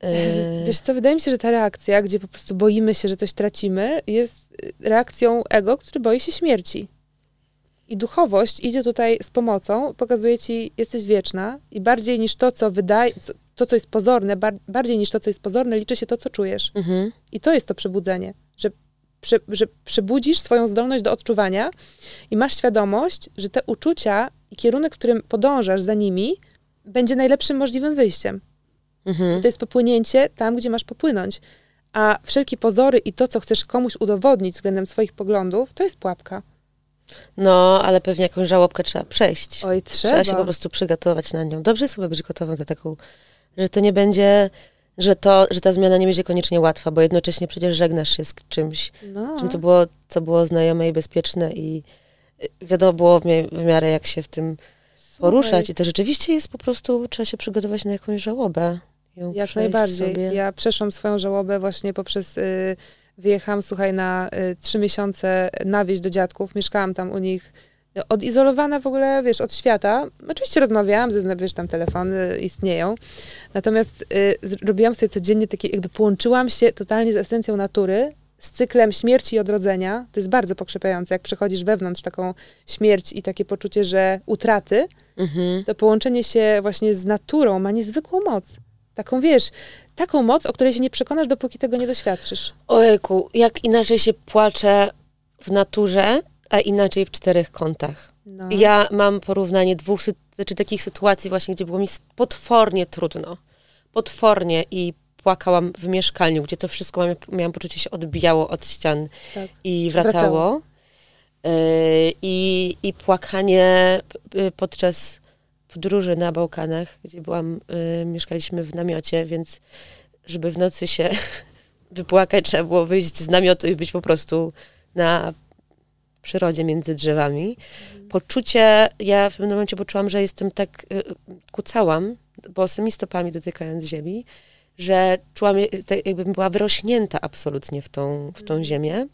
Speaker 1: <laughs>
Speaker 2: Wiesz co, wydaje mi się, że ta reakcja, gdzie po prostu boimy się, że coś tracimy, jest reakcją ego, który boi się śmierci. I duchowość idzie tutaj z pomocą, pokazuje ci, jesteś wieczna i bardziej niż to, co wydaje, to, co jest pozorne, bar bardziej niż to, co jest pozorne, liczy się to, co czujesz. Mhm. I to jest to przebudzenie, że, prze że przebudzisz swoją zdolność do odczuwania i masz świadomość, że te uczucia i kierunek, w którym podążasz za nimi, będzie najlepszym możliwym wyjściem. Mhm. To jest popłynięcie tam, gdzie masz popłynąć. A wszelkie pozory i to, co chcesz komuś udowodnić względem swoich poglądów, to jest pułapka.
Speaker 1: No, ale pewnie jakąś żałobkę trzeba przejść.
Speaker 2: Oj, trzeba.
Speaker 1: Trzeba się po prostu przygotować na nią. Dobrze jest chyba być gotową do taką, że to nie będzie, że, to, że ta zmiana nie będzie koniecznie łatwa, bo jednocześnie przecież żegnasz się z czymś, no. czym to było, co było znajome i bezpieczne i y, wiadomo było w, mi w miarę jak się w tym poruszać i to rzeczywiście jest po prostu, trzeba się przygotować na jakąś żałobę
Speaker 2: jak najbardziej. Sobie. Ja przeszłam swoją żałobę właśnie poprzez... Y, wyjechałam, słuchaj, na y, trzy miesiące na wieś do dziadków. Mieszkałam tam u nich odizolowana w ogóle, wiesz, od świata. Oczywiście rozmawiałam, ze, wiesz, tam telefony istnieją. Natomiast y, robiłam sobie codziennie takie, jakby połączyłam się totalnie z esencją natury, z cyklem śmierci i odrodzenia. To jest bardzo pokrzepiające, jak przechodzisz wewnątrz taką śmierć i takie poczucie, że utraty, mhm. to połączenie się właśnie z naturą ma niezwykłą moc. Taką, wiesz, taką moc, o której się nie przekonasz, dopóki tego nie doświadczysz.
Speaker 1: Ojku, jak inaczej się płacze w naturze, a inaczej w czterech kątach. No. Ja mam porównanie dwóch, znaczy takich sytuacji właśnie, gdzie było mi potwornie trudno. Potwornie i płakałam w mieszkaniu, gdzie to wszystko miałam, miałam poczucie się odbijało od ścian tak. i wracało. wracało. Yy, I, I płakanie y, podczas podróży na Bałkanach, gdzie byłam, y, mieszkaliśmy w namiocie, więc żeby w nocy się <laughs> wypłakać, trzeba było wyjść z namiotu i być po prostu na przyrodzie między drzewami. Mhm. Poczucie, ja w pewnym momencie poczułam, że jestem tak, y, kucałam bosymi stopami dotykając ziemi, że czułam, jakbym była wyrośnięta absolutnie w tą, w tą mhm. ziemię.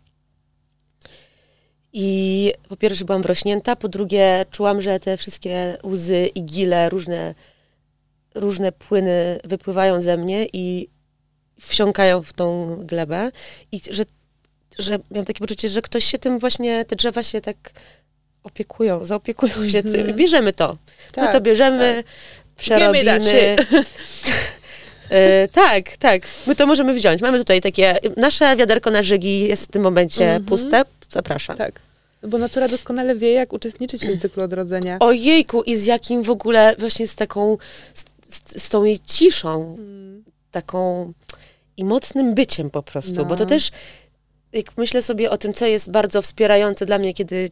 Speaker 1: I po pierwsze byłam wrośnięta, po drugie czułam, że te wszystkie łzy i gile, różne, różne płyny wypływają ze mnie i wsiąkają w tą glebę i że, że miałam takie poczucie, że ktoś się tym właśnie, te drzewa się tak opiekują, zaopiekują się tym. Mhm. Bierzemy to. Tak, My to bierzemy, tak. przerobimy. <laughs> E, tak, tak. My to możemy wziąć. Mamy tutaj takie, nasze wiaderko na żygi jest w tym momencie mm -hmm. puste. Zapraszam.
Speaker 2: Tak. Bo natura doskonale wie, jak uczestniczyć w tym cyklu odrodzenia.
Speaker 1: Ojejku, i z jakim w ogóle właśnie z taką, z, z, z tą jej ciszą, mm. taką i mocnym byciem po prostu, no. bo to też, jak myślę sobie o tym, co jest bardzo wspierające dla mnie, kiedy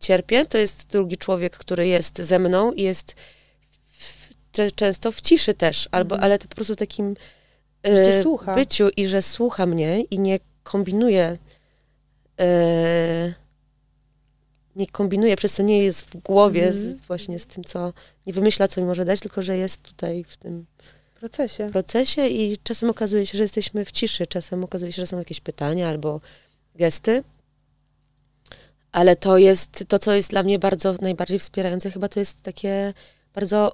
Speaker 1: cierpię, to jest drugi człowiek, który jest ze mną i jest często w ciszy też, albo, mm. ale to po prostu takim e, byciu i że słucha mnie i nie kombinuje e, nie kombinuje, przez co nie jest w głowie mm. z, właśnie z tym, co nie wymyśla, co mi może dać, tylko że jest tutaj w tym
Speaker 2: procesie.
Speaker 1: procesie i czasem okazuje się, że jesteśmy w ciszy, czasem okazuje się, że są jakieś pytania albo gesty. Ale to jest, to co jest dla mnie bardzo, najbardziej wspierające chyba, to jest takie bardzo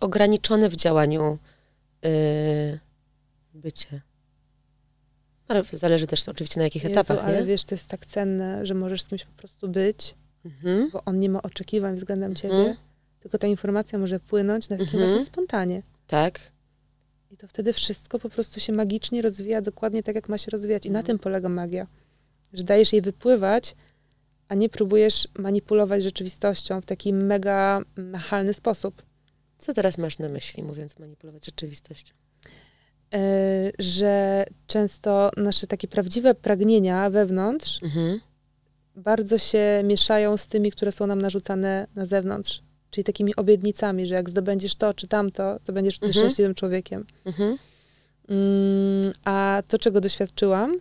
Speaker 1: ograniczone w działaniu yy, bycie. Ale zależy też oczywiście na jakich Jezu, etapach,
Speaker 2: ale nie? wiesz, to jest tak cenne, że możesz z kimś po prostu być, mhm. bo on nie ma oczekiwań względem mhm. ciebie, tylko ta informacja może płynąć na takim mhm. właśnie spontanie.
Speaker 1: Tak.
Speaker 2: I to wtedy wszystko po prostu się magicznie rozwija dokładnie tak, jak ma się rozwijać. I na mhm. tym polega magia. Że dajesz jej wypływać, a nie próbujesz manipulować rzeczywistością w taki mega machalny sposób.
Speaker 1: Co teraz masz na myśli, mówiąc manipulować rzeczywistością?
Speaker 2: Yy, że często nasze takie prawdziwe pragnienia wewnątrz mhm. bardzo się mieszają z tymi, które są nam narzucane na zewnątrz. Czyli takimi obietnicami, że jak zdobędziesz to czy tamto, to będziesz mhm. szczęśliwym człowiekiem. Mhm. Yy, a to, czego doświadczyłam,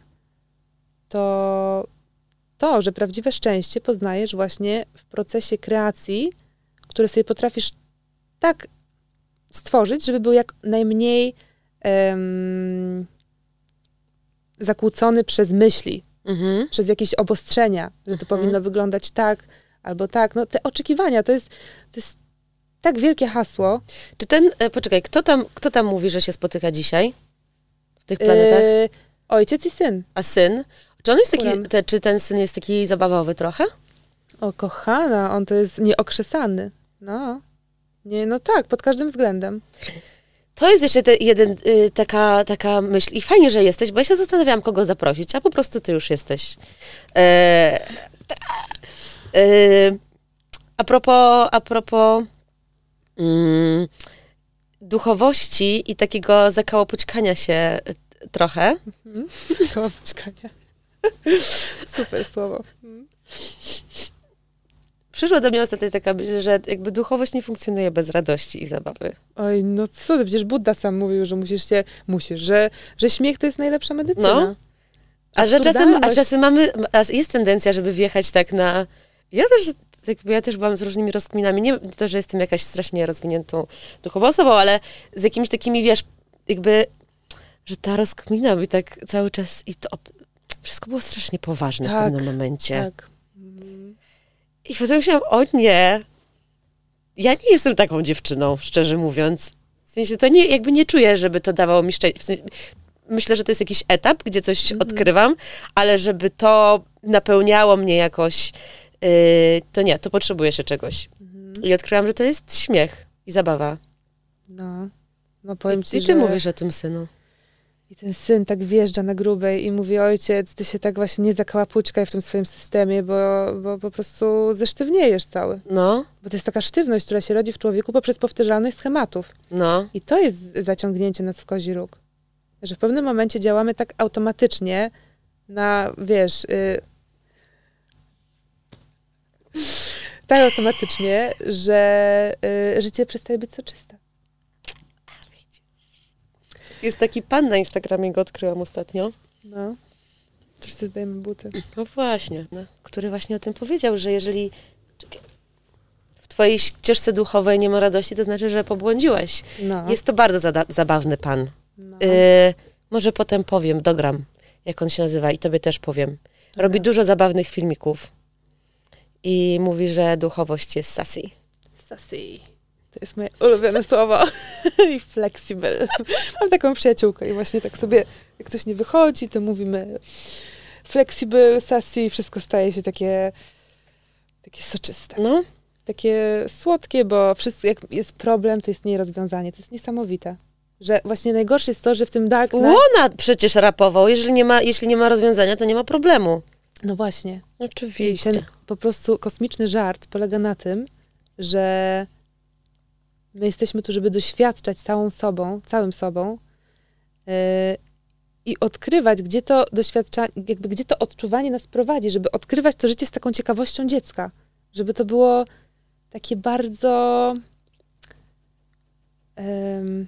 Speaker 2: to to, że prawdziwe szczęście poznajesz właśnie w procesie kreacji, które sobie potrafisz tak stworzyć, żeby był jak najmniej um, zakłócony przez myśli, mhm. przez jakieś obostrzenia, że to mhm. powinno wyglądać tak albo tak. No te oczekiwania, to jest, to jest tak wielkie hasło.
Speaker 1: Czy ten, e, poczekaj, kto tam, kto tam mówi, że się spotyka dzisiaj w tych planetach? E,
Speaker 2: ojciec i syn.
Speaker 1: A syn? Czy on jest taki, te, czy ten syn jest taki zabawowy trochę?
Speaker 2: O, kochana, on to jest nieokrzesany. No. Nie, no tak, pod każdym względem.
Speaker 1: To jest jeszcze te, jeden, y, taka, taka myśl. I fajnie, że jesteś, bo ja się zastanawiałam, kogo zaprosić, a po prostu ty już jesteś. E, e, a propos, a propos mm, duchowości i takiego zakałopućkania się trochę.
Speaker 2: Mhm. <laughs> Zakałopućkania. <laughs> Super słowo. Mhm
Speaker 1: przyszła do mnie ostatnio taka myśl, że jakby duchowość nie funkcjonuje bez radości i zabawy.
Speaker 2: Oj, no co, przecież Buddha sam mówił, że musisz się, musisz, że, że śmiech to jest najlepsza medycyna. No.
Speaker 1: A że czasem, a czasem mamy, a jest tendencja, żeby wjechać tak na, ja też jakby ja też byłam z różnymi rozkminami, nie to, że jestem jakaś strasznie rozwiniętą duchową osobą, ale z jakimiś takimi, wiesz, jakby, że ta rozkmina by tak cały czas i to wszystko było strasznie poważne tak, w pewnym momencie. Tak. I potem myślałam, o nie, ja nie jestem taką dziewczyną, szczerze mówiąc. W sensie to nie, jakby nie czuję, żeby to dawało mi szczęście. W sensie, myślę, że to jest jakiś etap, gdzie coś -hmm. odkrywam, ale żeby to napełniało mnie jakoś, yy, to nie, to potrzebuję się czegoś. -hmm. I odkryłam, że to jest śmiech i zabawa.
Speaker 2: No, no powiem ci,
Speaker 1: I ty że... mówisz o tym synu.
Speaker 2: I ten syn tak wjeżdża na grubej i mówi, ojciec, ty się tak właśnie nie zakałapućkaj w tym swoim systemie, bo, bo po prostu zesztywniejesz cały. No. Bo to jest taka sztywność, która się rodzi w człowieku poprzez powtarzalność schematów. No. I to jest zaciągnięcie nas w kozi róg. Że w pewnym momencie działamy tak automatycznie na, wiesz... Y tak automatycznie, że y, życie przestaje być soczyste.
Speaker 1: Jest taki pan na Instagramie, go odkryłam ostatnio.
Speaker 2: No. Wszyscy zdajemy buty.
Speaker 1: No właśnie. No, który właśnie o tym powiedział, że jeżeli w twojej ścieżce duchowej nie ma radości, to znaczy, że pobłądziłeś. No. Jest to bardzo zabawny pan. No. Y może potem powiem, dogram, jak on się nazywa i tobie też powiem. Robi dużo zabawnych filmików. I mówi, że duchowość jest sassy.
Speaker 2: Sassy. To jest moje ulubione słowo. <laughs> I flexible. Mam taką przyjaciółkę i właśnie tak sobie, jak coś nie wychodzi, to mówimy flexible, sassy i wszystko staje się takie, takie soczyste.
Speaker 1: No.
Speaker 2: takie słodkie, bo wszystko, jak jest problem, to jest nierozwiązanie. To jest niesamowite. Że właśnie najgorsze jest to, że w tym Dark Knight...
Speaker 1: Łona przecież rapował. Jeżeli nie, ma, jeśli nie ma rozwiązania, to nie ma problemu.
Speaker 2: No właśnie.
Speaker 1: Oczywiście.
Speaker 2: Ten po prostu kosmiczny żart polega na tym, że my jesteśmy tu, żeby doświadczać całą sobą, całym sobą yy, i odkrywać, gdzie to doświadczanie, jakby gdzie to odczuwanie nas prowadzi, żeby odkrywać to życie z taką ciekawością dziecka. Żeby to było takie bardzo... Um,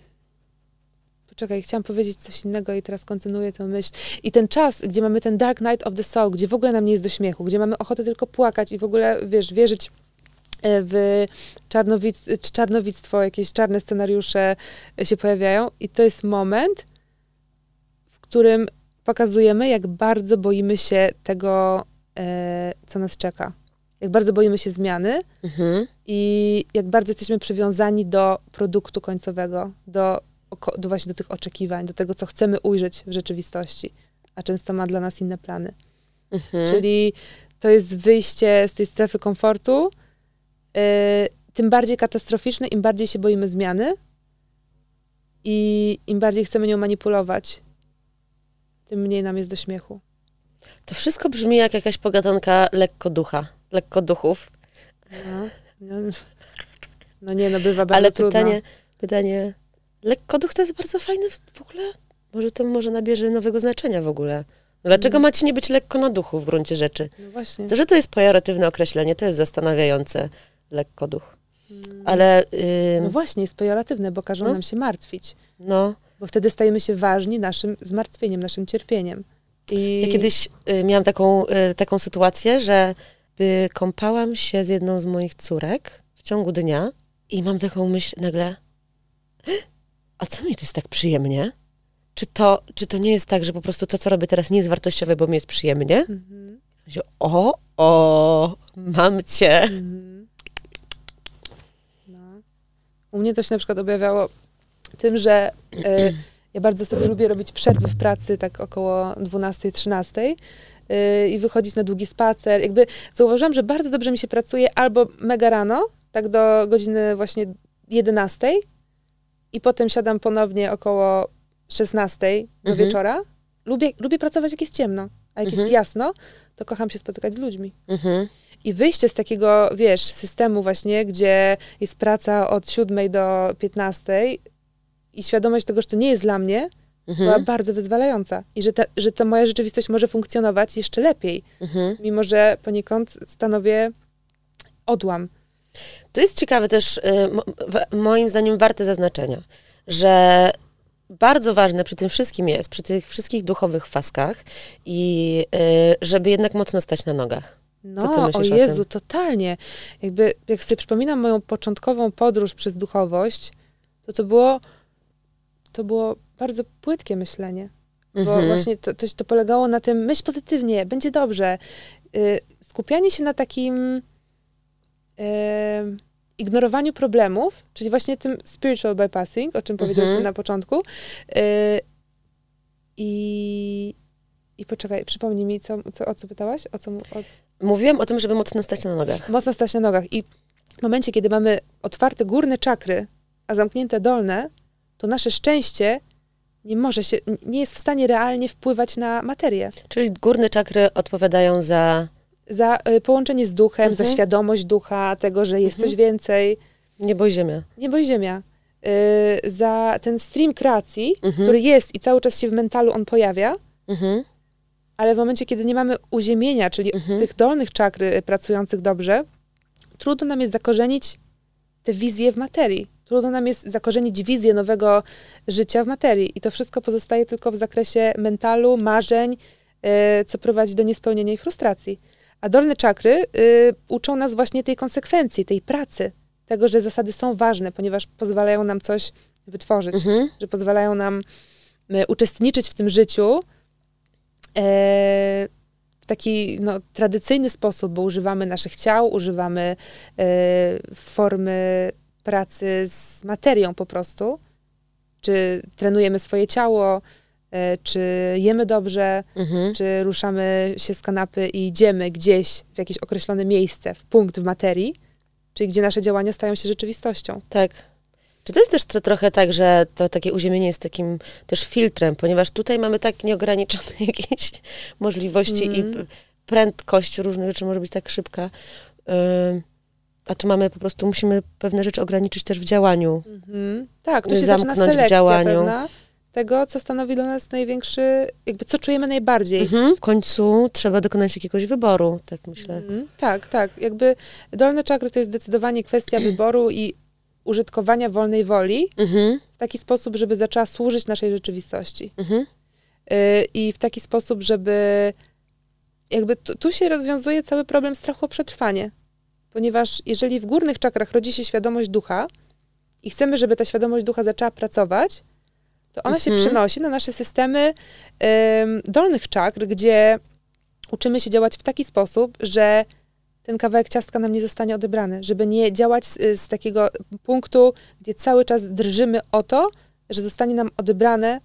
Speaker 2: poczekaj, chciałam powiedzieć coś innego i teraz kontynuuję tę myśl. I ten czas, gdzie mamy ten Dark Night of the Soul, gdzie w ogóle nam nie jest do śmiechu, gdzie mamy ochotę tylko płakać i w ogóle, wiesz, wierzyć w czarnowic, czarnowictwo, jakieś czarne scenariusze się pojawiają i to jest moment, w którym pokazujemy, jak bardzo boimy się tego, e, co nas czeka. Jak bardzo boimy się zmiany mhm. i jak bardzo jesteśmy przywiązani do produktu końcowego, do do właśnie do tych oczekiwań, do tego, co chcemy ujrzeć w rzeczywistości, a często ma dla nas inne plany. Mhm. Czyli to jest wyjście z tej strefy komfortu, tym bardziej katastroficzne, im bardziej się boimy zmiany i im bardziej chcemy nią manipulować, tym mniej nam jest do śmiechu.
Speaker 1: To wszystko brzmi jak jakaś pogadanka lekko ducha, lekko duchów.
Speaker 2: No, no, no nie, no bywa bardzo Ale
Speaker 1: pytanie, trudno. pytanie, Lekkoduch to jest bardzo fajny w ogóle. Może to może nabierze nowego znaczenia w ogóle. Dlaczego mm. macie nie być lekko na duchu w gruncie rzeczy?
Speaker 2: No właśnie.
Speaker 1: To, że to jest pejoratywne określenie, to jest zastanawiające. Lekkoduch. Mm. Ale...
Speaker 2: No właśnie, jest pejoratywne, bo każą no? nam się martwić.
Speaker 1: No.
Speaker 2: Bo wtedy stajemy się ważni naszym zmartwieniem, naszym cierpieniem.
Speaker 1: I... Ja kiedyś y, miałam taką, y, taką sytuację, że y, kąpałam się z jedną z moich córek w ciągu dnia i mam taką myśl nagle a co mi to jest tak przyjemnie? Czy to, czy to nie jest tak, że po prostu to, co robię teraz, nie jest wartościowe, bo mi jest przyjemnie? Mhm. O, o, mam cię. Mhm.
Speaker 2: No. U mnie to się na przykład objawiało tym, że y, <clears throat> ja bardzo sobie lubię robić przerwy w pracy, tak około 12-13 y, i wychodzić na długi spacer. Jakby zauważyłam, że bardzo dobrze mi się pracuje albo mega rano, tak do godziny właśnie 11, i potem siadam ponownie około 16 do mhm. wieczora. Lubię, lubię pracować, jak jest ciemno, a jak mhm. jest jasno, to kocham się spotykać z ludźmi. Mhm. I wyjście z takiego, wiesz, systemu właśnie, gdzie jest praca od 7 do 15 i świadomość tego, że to nie jest dla mnie, mhm. była bardzo wyzwalająca. I że ta, że ta moja rzeczywistość może funkcjonować jeszcze lepiej, mhm. mimo że poniekąd stanowię odłam
Speaker 1: to jest ciekawe też, y, moim zdaniem, warte zaznaczenia, że bardzo ważne przy tym wszystkim jest, przy tych wszystkich duchowych faskach i y, żeby jednak mocno stać na nogach.
Speaker 2: No, o Jezu, o totalnie. Jakby, jak sobie przypominam moją początkową podróż przez duchowość, to to było, to było bardzo płytkie myślenie. Bo mhm. właśnie to, to, to, polegało na tym, myśl pozytywnie, będzie dobrze. Y, skupianie się na takim ignorowaniu problemów, czyli właśnie tym spiritual bypassing, o czym mhm. powiedzieliśmy na początku. E, I, I poczekaj, przypomnij mi, co, co, o co pytałaś? O co, o...
Speaker 1: Mówiłam o tym, żeby mocno stać na nogach.
Speaker 2: Mocno stać na nogach. I w momencie, kiedy mamy otwarte górne czakry, a zamknięte dolne, to nasze szczęście nie może się, nie jest w stanie realnie wpływać na materię.
Speaker 1: Czyli górne czakry odpowiadają za
Speaker 2: za y, połączenie z duchem, mhm. za świadomość ducha, tego, że jest mhm. coś więcej.
Speaker 1: Niebo i ziemia.
Speaker 2: Niebo i ziemia. Y, za ten stream kreacji, mhm. który jest i cały czas się w mentalu on pojawia, mhm. Ale w momencie, kiedy nie mamy uziemienia, czyli mhm. tych dolnych czakry y, pracujących dobrze, trudno nam jest zakorzenić te wizje w materii. Trudno nam jest zakorzenić wizję nowego życia w materii. I to wszystko pozostaje tylko w zakresie mentalu, marzeń, co prowadzi do niespełnienia i frustracji. A dolne czakry y, uczą nas właśnie tej konsekwencji, tej pracy, tego, że zasady są ważne, ponieważ pozwalają nam coś wytworzyć, mhm. że pozwalają nam y, uczestniczyć w tym życiu w taki no, tradycyjny sposób, bo używamy naszych ciał, używamy e, formy pracy z materią po prostu, czy trenujemy swoje ciało, E, czy jemy dobrze, mhm. czy ruszamy się z kanapy i idziemy gdzieś w jakieś określone miejsce, w punkt w materii, czyli gdzie nasze działania stają się rzeczywistością.
Speaker 1: Tak. Czy to jest też tro, trochę tak, że to takie uziemienie jest takim też filtrem, ponieważ tutaj mamy tak nieograniczone <laughs> jakieś możliwości mm. i mhm. prędkość różnych rzeczy może być tak szybka. a tu mamy po prostu, musimy pewne rzeczy ograniczyć też w działaniu. Mm-hmm.
Speaker 2: Tak, tu się zamknąć w działaniu. Tego, co stanowi dla nas największy, jakby co czujemy najbardziej. Mhm.
Speaker 1: W końcu trzeba dokonać jakiegoś wyboru, tak myślę. Mhm.
Speaker 2: Tak, tak. Jakby dolne czakry to jest zdecydowanie kwestia wyboru i użytkowania wolnej woli mhm. w taki sposób, żeby zaczęła służyć naszej rzeczywistości. Mhm. Y, I w taki sposób, żeby jakby tu, tu się rozwiązuje cały problem strachu o przetrwanie. Ponieważ jeżeli w górnych czakrach rodzi się świadomość ducha i chcemy, żeby ta świadomość ducha zaczęła pracować, to ona mhm. się przenosi na nasze systemy dolnych czakr, gdzie uczymy się działać w taki sposób, że ten kawałek ciastka nam nie zostanie odebrany, żeby nie działać z, z takiego punktu, gdzie cały czas drżymy o to, że zostanie nam odebrane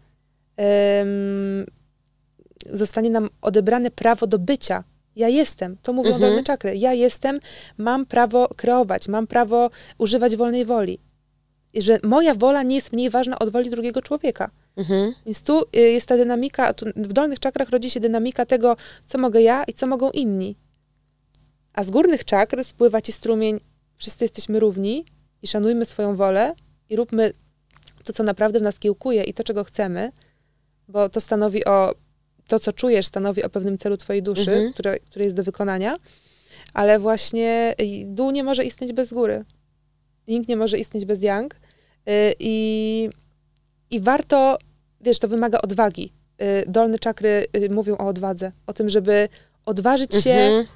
Speaker 2: zostanie nam odebrane prawo do bycia. Ja jestem, to mówią mhm. dolne czakry. Ja jestem, mam prawo kreować, mam prawo używać wolnej woli że moja wola nie jest mniej ważna od woli drugiego człowieka. Mhm. Więc tu y, jest ta dynamika, w dolnych czakrach rodzi się dynamika tego, co mogę ja i co mogą inni. A z górnych czakr spływa ci strumień, wszyscy jesteśmy równi i szanujmy swoją wolę i róbmy to, co naprawdę w nas kiełkuje i to, czego chcemy, bo to stanowi o, to, co czujesz, stanowi o pewnym celu twojej duszy, mhm. które, który jest do wykonania, ale właśnie dół nie może istnieć bez góry. Nikt nie może istnieć bez yang, Y, I, I warto, wiesz, to wymaga odwagi. Y, dolne czakry y, mówią o odwadze, o tym, żeby odważyć się mhm.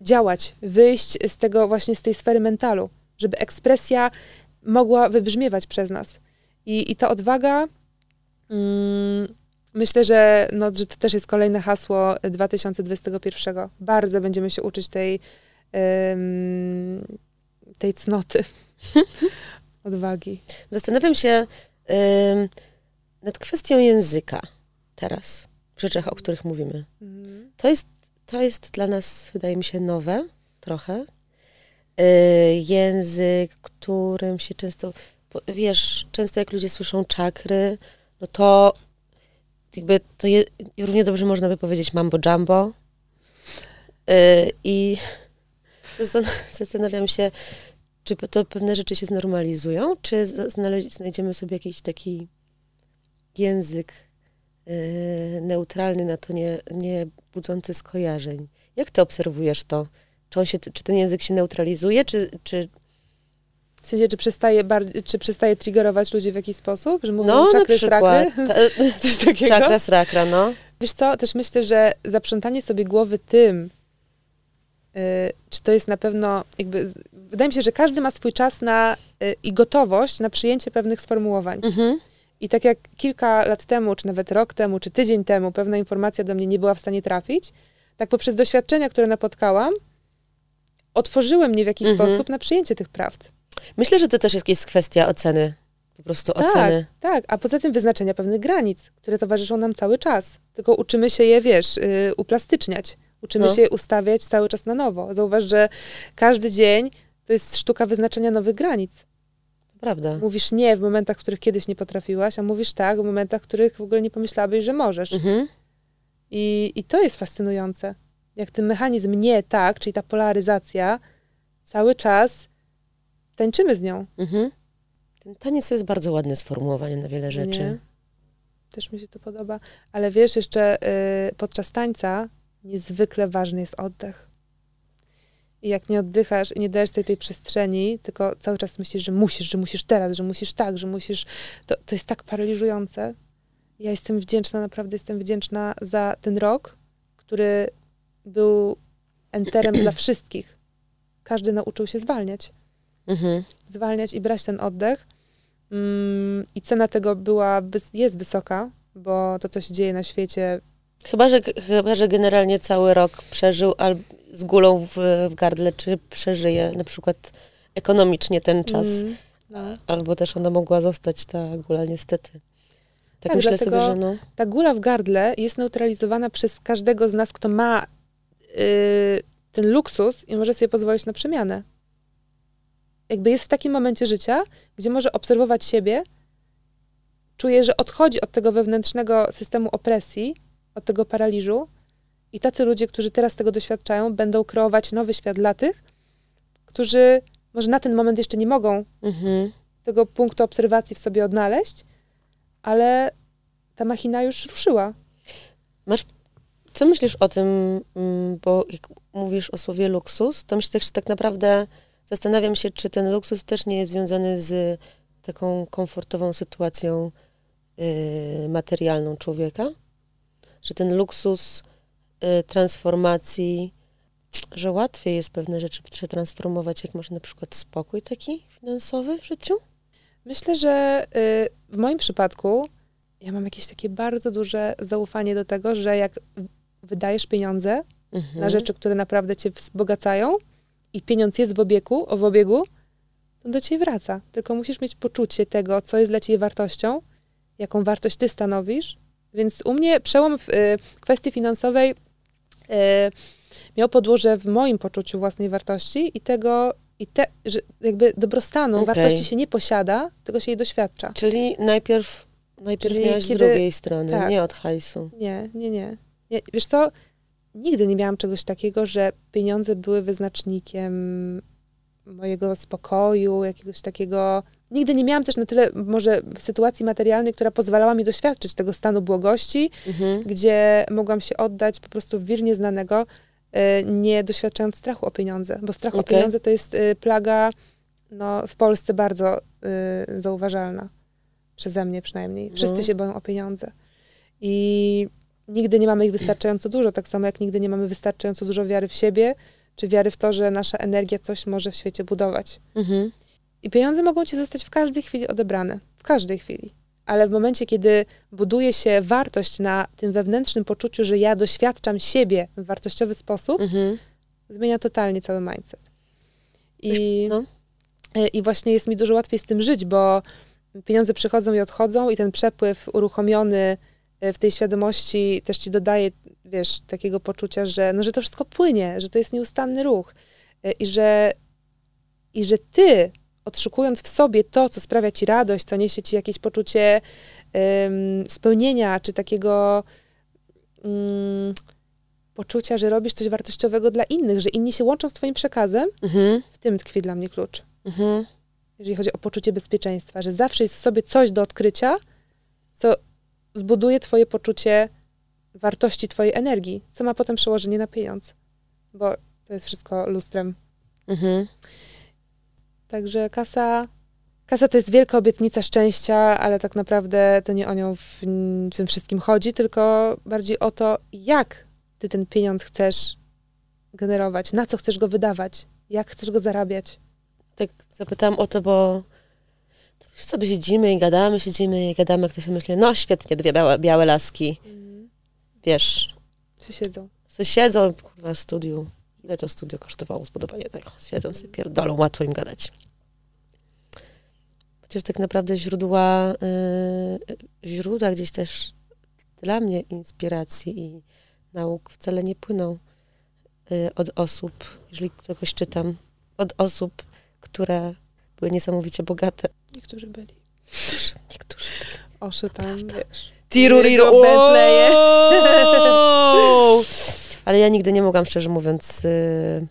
Speaker 2: Działać, wyjść z tego właśnie, z tej sfery mentalu, żeby ekspresja mogła wybrzmiewać przez nas. I, i ta odwaga, mm, myślę, że, no, że to też jest kolejne hasło 2021. Bardzo będziemy się uczyć tej, tej cnoty. <laughs> odwagi.
Speaker 1: Zastanawiam się y, nad kwestią języka teraz, w rzeczach, o których mówimy. Mhm. To, jest, to jest dla nas, wydaje mi się, nowe trochę. Y, język, którym się często, wiesz, często jak ludzie słyszą czakry, no to jakby to je, równie dobrze można by powiedzieć mambo jumbo. Y, I zastanawiam się, czy to pewne rzeczy się znormalizują, czy znajdziemy sobie jakiś taki język yy, neutralny, na to nie, nie budzący skojarzeń? Jak ty obserwujesz to? Czy, on się, czy ten język się neutralizuje, czy, czy
Speaker 2: w sensie, czy przestaje, bardziej, czy przestaje triggerować ludzi w jakiś sposób? Że mówią no, czakry, srakry? <laughs> Ta,
Speaker 1: Coś takiego? Czakra, srakra, no.
Speaker 2: Wiesz co, też myślę, że zaprzątanie sobie głowy tym, yy, czy to jest na pewno jakby wydaje mi się, że każdy ma swój czas na, y, i gotowość na przyjęcie pewnych sformułowań. Mhm. I tak jak kilka lat temu, czy nawet rok temu, czy tydzień temu pewna informacja do mnie nie była w stanie trafić, tak poprzez doświadczenia, które napotkałam, otworzyły mnie w jakiś mhm. sposób na przyjęcie tych prawd.
Speaker 1: Myślę, że to też jest kwestia oceny. Po prostu
Speaker 2: tak,
Speaker 1: oceny.
Speaker 2: Tak, a poza tym wyznaczenia pewnych granic, które towarzyszą nam cały czas. Tylko uczymy się je, wiesz, yy, uplastyczniać. Uczymy no. się je ustawiać cały czas na nowo. Zauważ, że każdy dzień to jest sztuka wyznaczenia nowych granic.
Speaker 1: Prawda.
Speaker 2: Mówisz nie w momentach, w których kiedyś nie potrafiłaś, a mówisz tak w momentach, w których w ogóle nie pomyślałabyś, że możesz. Mhm. I, I to jest fascynujące. Jak ten mechanizm nie tak, czyli ta polaryzacja, cały czas tańczymy z nią. Mhm.
Speaker 1: Ten taniec to jest bardzo ładne sformułowanie na wiele rzeczy. Nie?
Speaker 2: Też mi się to podoba. Ale wiesz, jeszcze y, podczas tańca niezwykle ważny jest oddech. I jak nie oddychasz i nie dajesz sobie tej przestrzeni, tylko cały czas myślisz, że musisz, że musisz teraz, że musisz tak, że musisz, to, to jest tak paraliżujące. Ja jestem wdzięczna, naprawdę jestem wdzięczna za ten rok, który był enterem dla wszystkich. Każdy nauczył się zwalniać. Mhm. Zwalniać i brać ten oddech. Mm, I cena tego była, jest wysoka, bo to, co się dzieje na świecie.
Speaker 1: Chyba, że, chyba, że generalnie cały rok przeżył albo z gulą w, w gardle, czy przeżyje na przykład ekonomicznie ten czas. Mm, no. Albo też ona mogła zostać, ta gula, niestety. Tak, tak myślę sobie, że no.
Speaker 2: Ta gula w gardle jest neutralizowana przez każdego z nas, kto ma yy, ten luksus i może sobie pozwolić na przemianę. jakby jest w takim momencie życia, gdzie może obserwować siebie, czuje, że odchodzi od tego wewnętrznego systemu opresji, od tego paraliżu i tacy ludzie, którzy teraz tego doświadczają, będą kreować nowy świat dla tych, którzy może na ten moment jeszcze nie mogą mhm. tego punktu obserwacji w sobie odnaleźć, ale ta machina już ruszyła.
Speaker 1: Masz, co myślisz o tym, mm, bo jak mówisz o słowie luksus, to myślę, że tak naprawdę zastanawiam się, czy ten luksus też nie jest związany z taką komfortową sytuacją yy, materialną człowieka? Że ten luksus transformacji, że łatwiej jest pewne rzeczy przetransformować, jak masz na przykład spokój taki finansowy w życiu?
Speaker 2: Myślę, że yy, w moim przypadku ja mam jakieś takie bardzo duże zaufanie do tego, że jak wydajesz pieniądze mhm. na rzeczy, które naprawdę cię wzbogacają i pieniądz jest w obiegu, w obiegu, to do ciebie wraca. Tylko musisz mieć poczucie tego, co jest dla ciebie wartością, jaką wartość ty stanowisz. Więc u mnie przełom w y, kwestii finansowej y, miał podłoże w moim poczuciu własnej wartości i tego, i te, że jakby dobrostanu, okay. wartości się nie posiada, tylko się jej doświadcza.
Speaker 1: Czyli najpierw Najpierw Czyli miałaś kiedy... z drugiej strony, tak. nie od hajsu.
Speaker 2: Nie, nie, nie, nie. Wiesz co, nigdy nie miałam czegoś takiego, że pieniądze były wyznacznikiem mojego spokoju, jakiegoś takiego... Nigdy nie miałam też na tyle może sytuacji materialnej, która pozwalała mi doświadczyć tego stanu błogości, mhm. gdzie mogłam się oddać po prostu w wir nieznanego, e, nie doświadczając strachu o pieniądze, bo strach okay. o pieniądze to jest e, plaga no, w Polsce bardzo y, zauważalna przeze mnie przynajmniej. Wszyscy no. się boją o pieniądze. I nigdy nie mamy ich wystarczająco dużo, tak samo jak nigdy nie mamy wystarczająco dużo wiary w siebie, czy wiary w to, że nasza energia coś może w świecie budować. Mhm. I pieniądze mogą ci zostać w każdej chwili odebrane. W każdej chwili. Ale w momencie, kiedy buduje się wartość na tym wewnętrznym poczuciu, że ja doświadczam siebie w wartościowy sposób, mhm. zmienia totalnie cały mindset. I, no. I właśnie jest mi dużo łatwiej z tym żyć, bo pieniądze przychodzą i odchodzą i ten przepływ uruchomiony e, w tej świadomości też ci dodaje, wiesz, takiego poczucia, że, no, że to wszystko płynie, że to jest nieustanny ruch e, i że, i że ty, odszukując w sobie to, co sprawia ci radość, co niesie ci jakieś poczucie um, spełnienia, czy takiego um, poczucia, że robisz coś wartościowego dla innych, że inni się łączą z twoim przekazem, mhm. w tym tkwi dla mnie klucz. Mhm jeżeli chodzi o poczucie bezpieczeństwa, że zawsze jest w sobie coś do odkrycia, co zbuduje twoje poczucie wartości twojej energii, co ma potem przełożenie na pieniądz, bo to jest wszystko lustrem. Mhm. Także kasa, kasa to jest wielka obietnica szczęścia, ale tak naprawdę to nie o nią w, w tym wszystkim chodzi, tylko bardziej o to, jak ty ten pieniądz chcesz generować, na co chcesz go wydawać, jak chcesz go zarabiać
Speaker 1: tak zapytałam o to, bo sobie siedzimy i gadamy, siedzimy i gadamy, to się myśli, no świetnie, dwie białe, białe laski. Mhm. Wiesz.
Speaker 2: Co siedzą.
Speaker 1: Co siedzą, kurwa, studiu. Ile to studio kosztowało zbudowanie tego? Siedzą sobie, pierdolą, łatwo im gadać. Chociaż tak naprawdę źródła, yy, źródła gdzieś też dla mnie inspiracji i nauk wcale nie płyną yy, od osób, jeżeli kogoś czytam, od osób, które były niesamowicie bogate.
Speaker 2: Niektórzy byli.
Speaker 1: Niektórzy, niektórzy byli.
Speaker 2: Oszy tam, wiesz.
Speaker 1: Tiruriru. <laughs> <laughs> Ale ja nigdy nie mogłam, szczerze mówiąc, yy,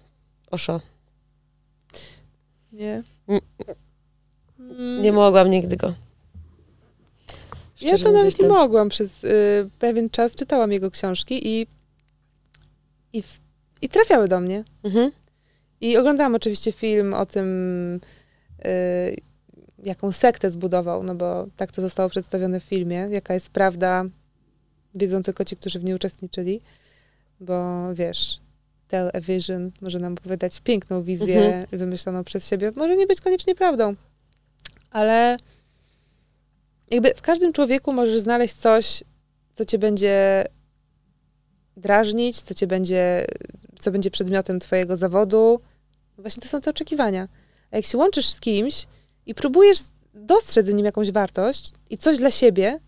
Speaker 1: Oszo.
Speaker 2: Nie?
Speaker 1: Mm. Nie mogłam nigdy go.
Speaker 2: Szczerze ja to nawet nie mogłam. Przez y, pewien czas czytałam jego książki i, i, i trafiały do mnie. Mhm. I oglądałam oczywiście film o tym, y, jaką sektę zbudował, no bo tak to zostało przedstawione w filmie, jaka jest prawda, wiedzą tylko ci, którzy w niej uczestniczyli, bo wiesz, tell a vision może nam opowiadać piękną wizję mhm. wymyśloną przez siebie, może nie być koniecznie prawdą, ale jakby w każdym człowieku możesz znaleźć coś, co cię będzie drażnić, co cię będzie, co będzie przedmiotem twojego zawodu, Właśnie to są te oczekiwania. A jak się łączysz z kimś i próbujesz dostrzec w nim jakąś wartość i coś dla siebie,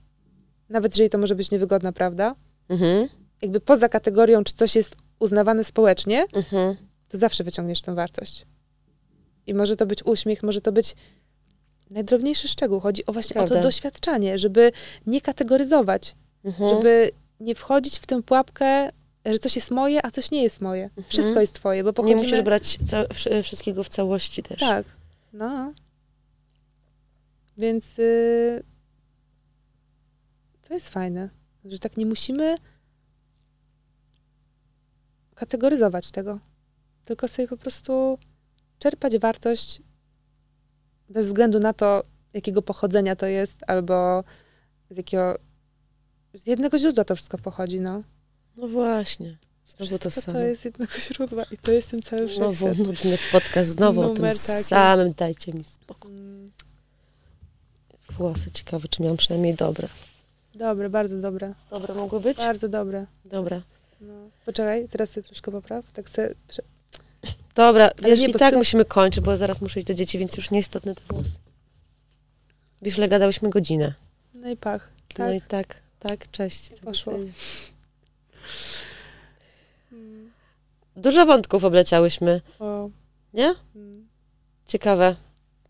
Speaker 2: nawet jeżeli to może być niewygodna prawda, mhm. Jakby poza kategorią, czy coś jest uznawane społecznie, mhm. to zawsze wyciągniesz tę wartość. I może to być uśmiech, może to być najdrobniejszy szczegół. Chodzi o właśnie Prawda. o to doświadczanie, żeby nie kategoryzować, mhm. żeby nie wchodzić w tę pułapkę, że coś jest moje, a coś nie jest moje. Mhm. Wszystko jest twoje, bo pochodzimy...
Speaker 1: Nie musisz brać wszystkiego w całości też.
Speaker 2: Tak, no. Więc y, to jest fajne, że tak nie musimy kategoryzować tego, tylko sobie po prostu czerpać wartość bez względu na to, jakiego pochodzenia to jest, albo z jakiego. Z jednego źródła to wszystko pochodzi, no.
Speaker 1: No właśnie. Znowu to samo.
Speaker 2: to jest jednego źródła i to jest ten cały
Speaker 1: wszechświat. Znowu nudny podcast, znowu Numer o tym taki. samym. Dajcie mi spokój. Mm. Włosy ciekawe, czy miałam przynajmniej dobre.
Speaker 2: Dobre, bardzo dobre.
Speaker 1: Dobre mogły być?
Speaker 2: Bardzo dobre.
Speaker 1: Dobra.
Speaker 2: No. Poczekaj, teraz sobie troszkę popraw. Tak se...
Speaker 1: Dobra, wiesz, nie, i tak musimy kończyć, bo zaraz muszę iść do dzieci, więc już nieistotne te włosy. Wiesz, ile gadałyśmy godzinę.
Speaker 2: No i pach.
Speaker 1: Tak? No i tak, tak, cześć.
Speaker 2: Poszło.
Speaker 1: Dużo wątków obleciałyśmy. O. Nie? Hmm. Ciekawe.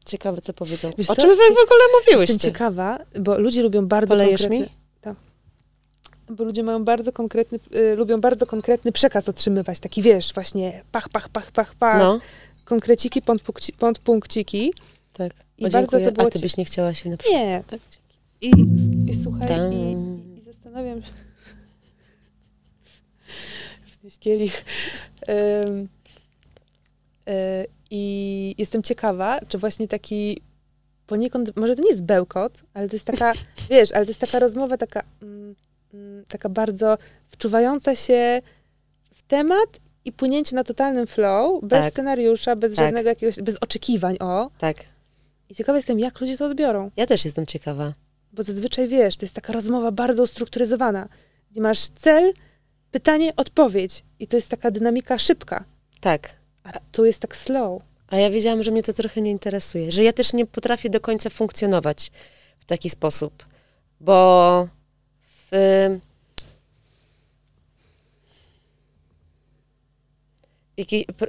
Speaker 1: Ciekawe, co powiedzą. Wiesz o co? czym wy w ogóle mówiłyście?
Speaker 2: Jestem ciekawa, bo ludzie lubią bardzo
Speaker 1: Polejesz konkretny... mi?
Speaker 2: Bo ludzie mają bardzo konkretny, y, lubią bardzo konkretny przekaz otrzymywać. Taki, wiesz, właśnie pach, pach, pach, pach, pach. No. Konkreciki, pont, punkciki.
Speaker 1: Tak. I bardzo to było A ty byś nie chciała się na przykład...
Speaker 2: Nie.
Speaker 1: Tak?
Speaker 2: I, i słuchaj, i, i zastanawiam się... <laughs> kielich. Um, I jestem ciekawa, czy właśnie taki poniekąd, może to nie jest bełkot, ale to jest taka, <laughs> wiesz, ale to jest taka rozmowa taka, mm, taka bardzo wczuwająca się w temat i płynięcie na totalnym flow, bez tak. scenariusza, bez tak. żadnego jakiegoś, bez oczekiwań, o.
Speaker 1: Tak.
Speaker 2: I ciekawa jestem, jak ludzie to odbiorą.
Speaker 1: Ja też jestem ciekawa.
Speaker 2: Bo zazwyczaj, wiesz, to jest taka rozmowa bardzo ustrukturyzowana, gdzie masz cel, pytanie, odpowiedź. I to jest taka dynamika szybka.
Speaker 1: Tak.
Speaker 2: A tu jest tak slow.
Speaker 1: A ja wiedziałam, że mnie to trochę nie interesuje, że ja też nie potrafię do końca funkcjonować w taki sposób, bo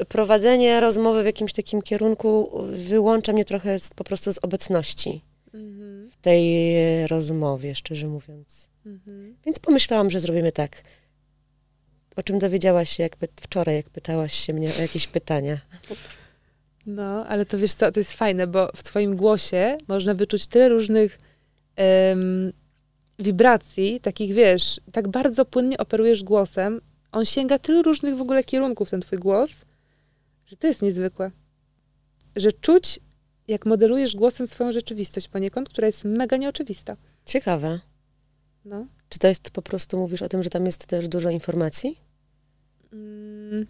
Speaker 1: prowadzenie rozmowy w jakimś takim kierunku wyłącza mnie trochę z, po prostu z obecności mhm. w tej rozmowie, szczerze mówiąc. Mhm. Więc pomyślałam, że zrobimy tak o czym dowiedziałaś się jak wczoraj, jak pytałaś się mnie o jakieś pytania.
Speaker 2: No, ale to wiesz co, to jest fajne, bo w twoim głosie można wyczuć tyle różnych um, wibracji, takich wiesz, tak bardzo płynnie operujesz głosem. On sięga tylu różnych w ogóle kierunków, ten twój głos, że to jest niezwykłe. Że czuć, jak modelujesz głosem swoją rzeczywistość poniekąd, która jest mega nieoczywista.
Speaker 1: Ciekawe. No. Czy to jest po prostu, mówisz o tym, że tam jest też dużo informacji? Mm.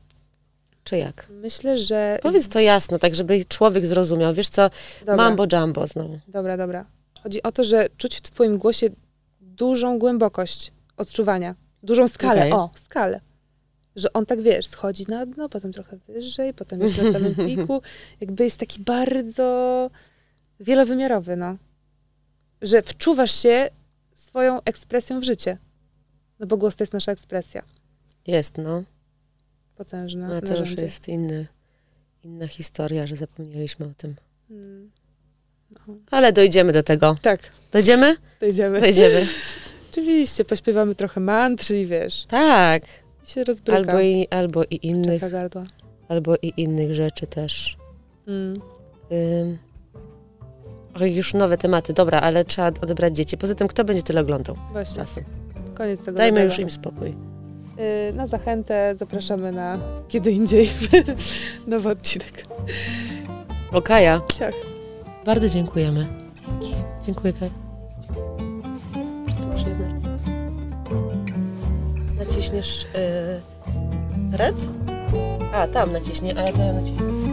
Speaker 1: Czy jak?
Speaker 2: Myślę, że...
Speaker 1: Powiedz to jasno, tak żeby człowiek zrozumiał. Wiesz co, dobra. mambo jumbo znowu.
Speaker 2: Dobra, dobra. Chodzi o to, że czuć w twoim głosie dużą głębokość odczuwania. Dużą skalę. Okay. O, skalę. Że on tak, wiesz, schodzi na dno, potem trochę wyżej, potem jest na samym <laughs> piku. Jakby jest taki bardzo wielowymiarowy, no. Że wczuwasz się swoją ekspresją w życie. No bo głos to jest nasza ekspresja.
Speaker 1: Jest, no.
Speaker 2: Potężna.
Speaker 1: No to już jest inny, inna historia, że zapomnieliśmy o tym. Hmm. Ale dojdziemy do tego.
Speaker 2: Tak.
Speaker 1: Dojdziemy?
Speaker 2: Dojdziemy.
Speaker 1: Dojdziemy. <laughs>
Speaker 2: Oczywiście, pośpiewamy trochę mantry i wiesz.
Speaker 1: Tak.
Speaker 2: I się rozbryka.
Speaker 1: Albo i, albo i innych.
Speaker 2: gardła.
Speaker 1: Albo i innych rzeczy też. Mm. Ym. Oj, już nowe tematy. Dobra, ale trzeba odebrać dzieci. Poza tym, kto będzie tyle oglądał?
Speaker 2: Właśnie. Koniec tego.
Speaker 1: Dajmy już im spokój.
Speaker 2: Yy, na zachętę zapraszamy na kiedy indziej <laughs> nowy odcinek.
Speaker 1: Okaja.
Speaker 2: Ciach.
Speaker 1: Bardzo dziękujemy.
Speaker 2: Dzięki.
Speaker 1: Dziękuję. Bardzo przyjemne. Naciśniesz yy, rec? A, tam naciśnie, a ja to ja naciśnę.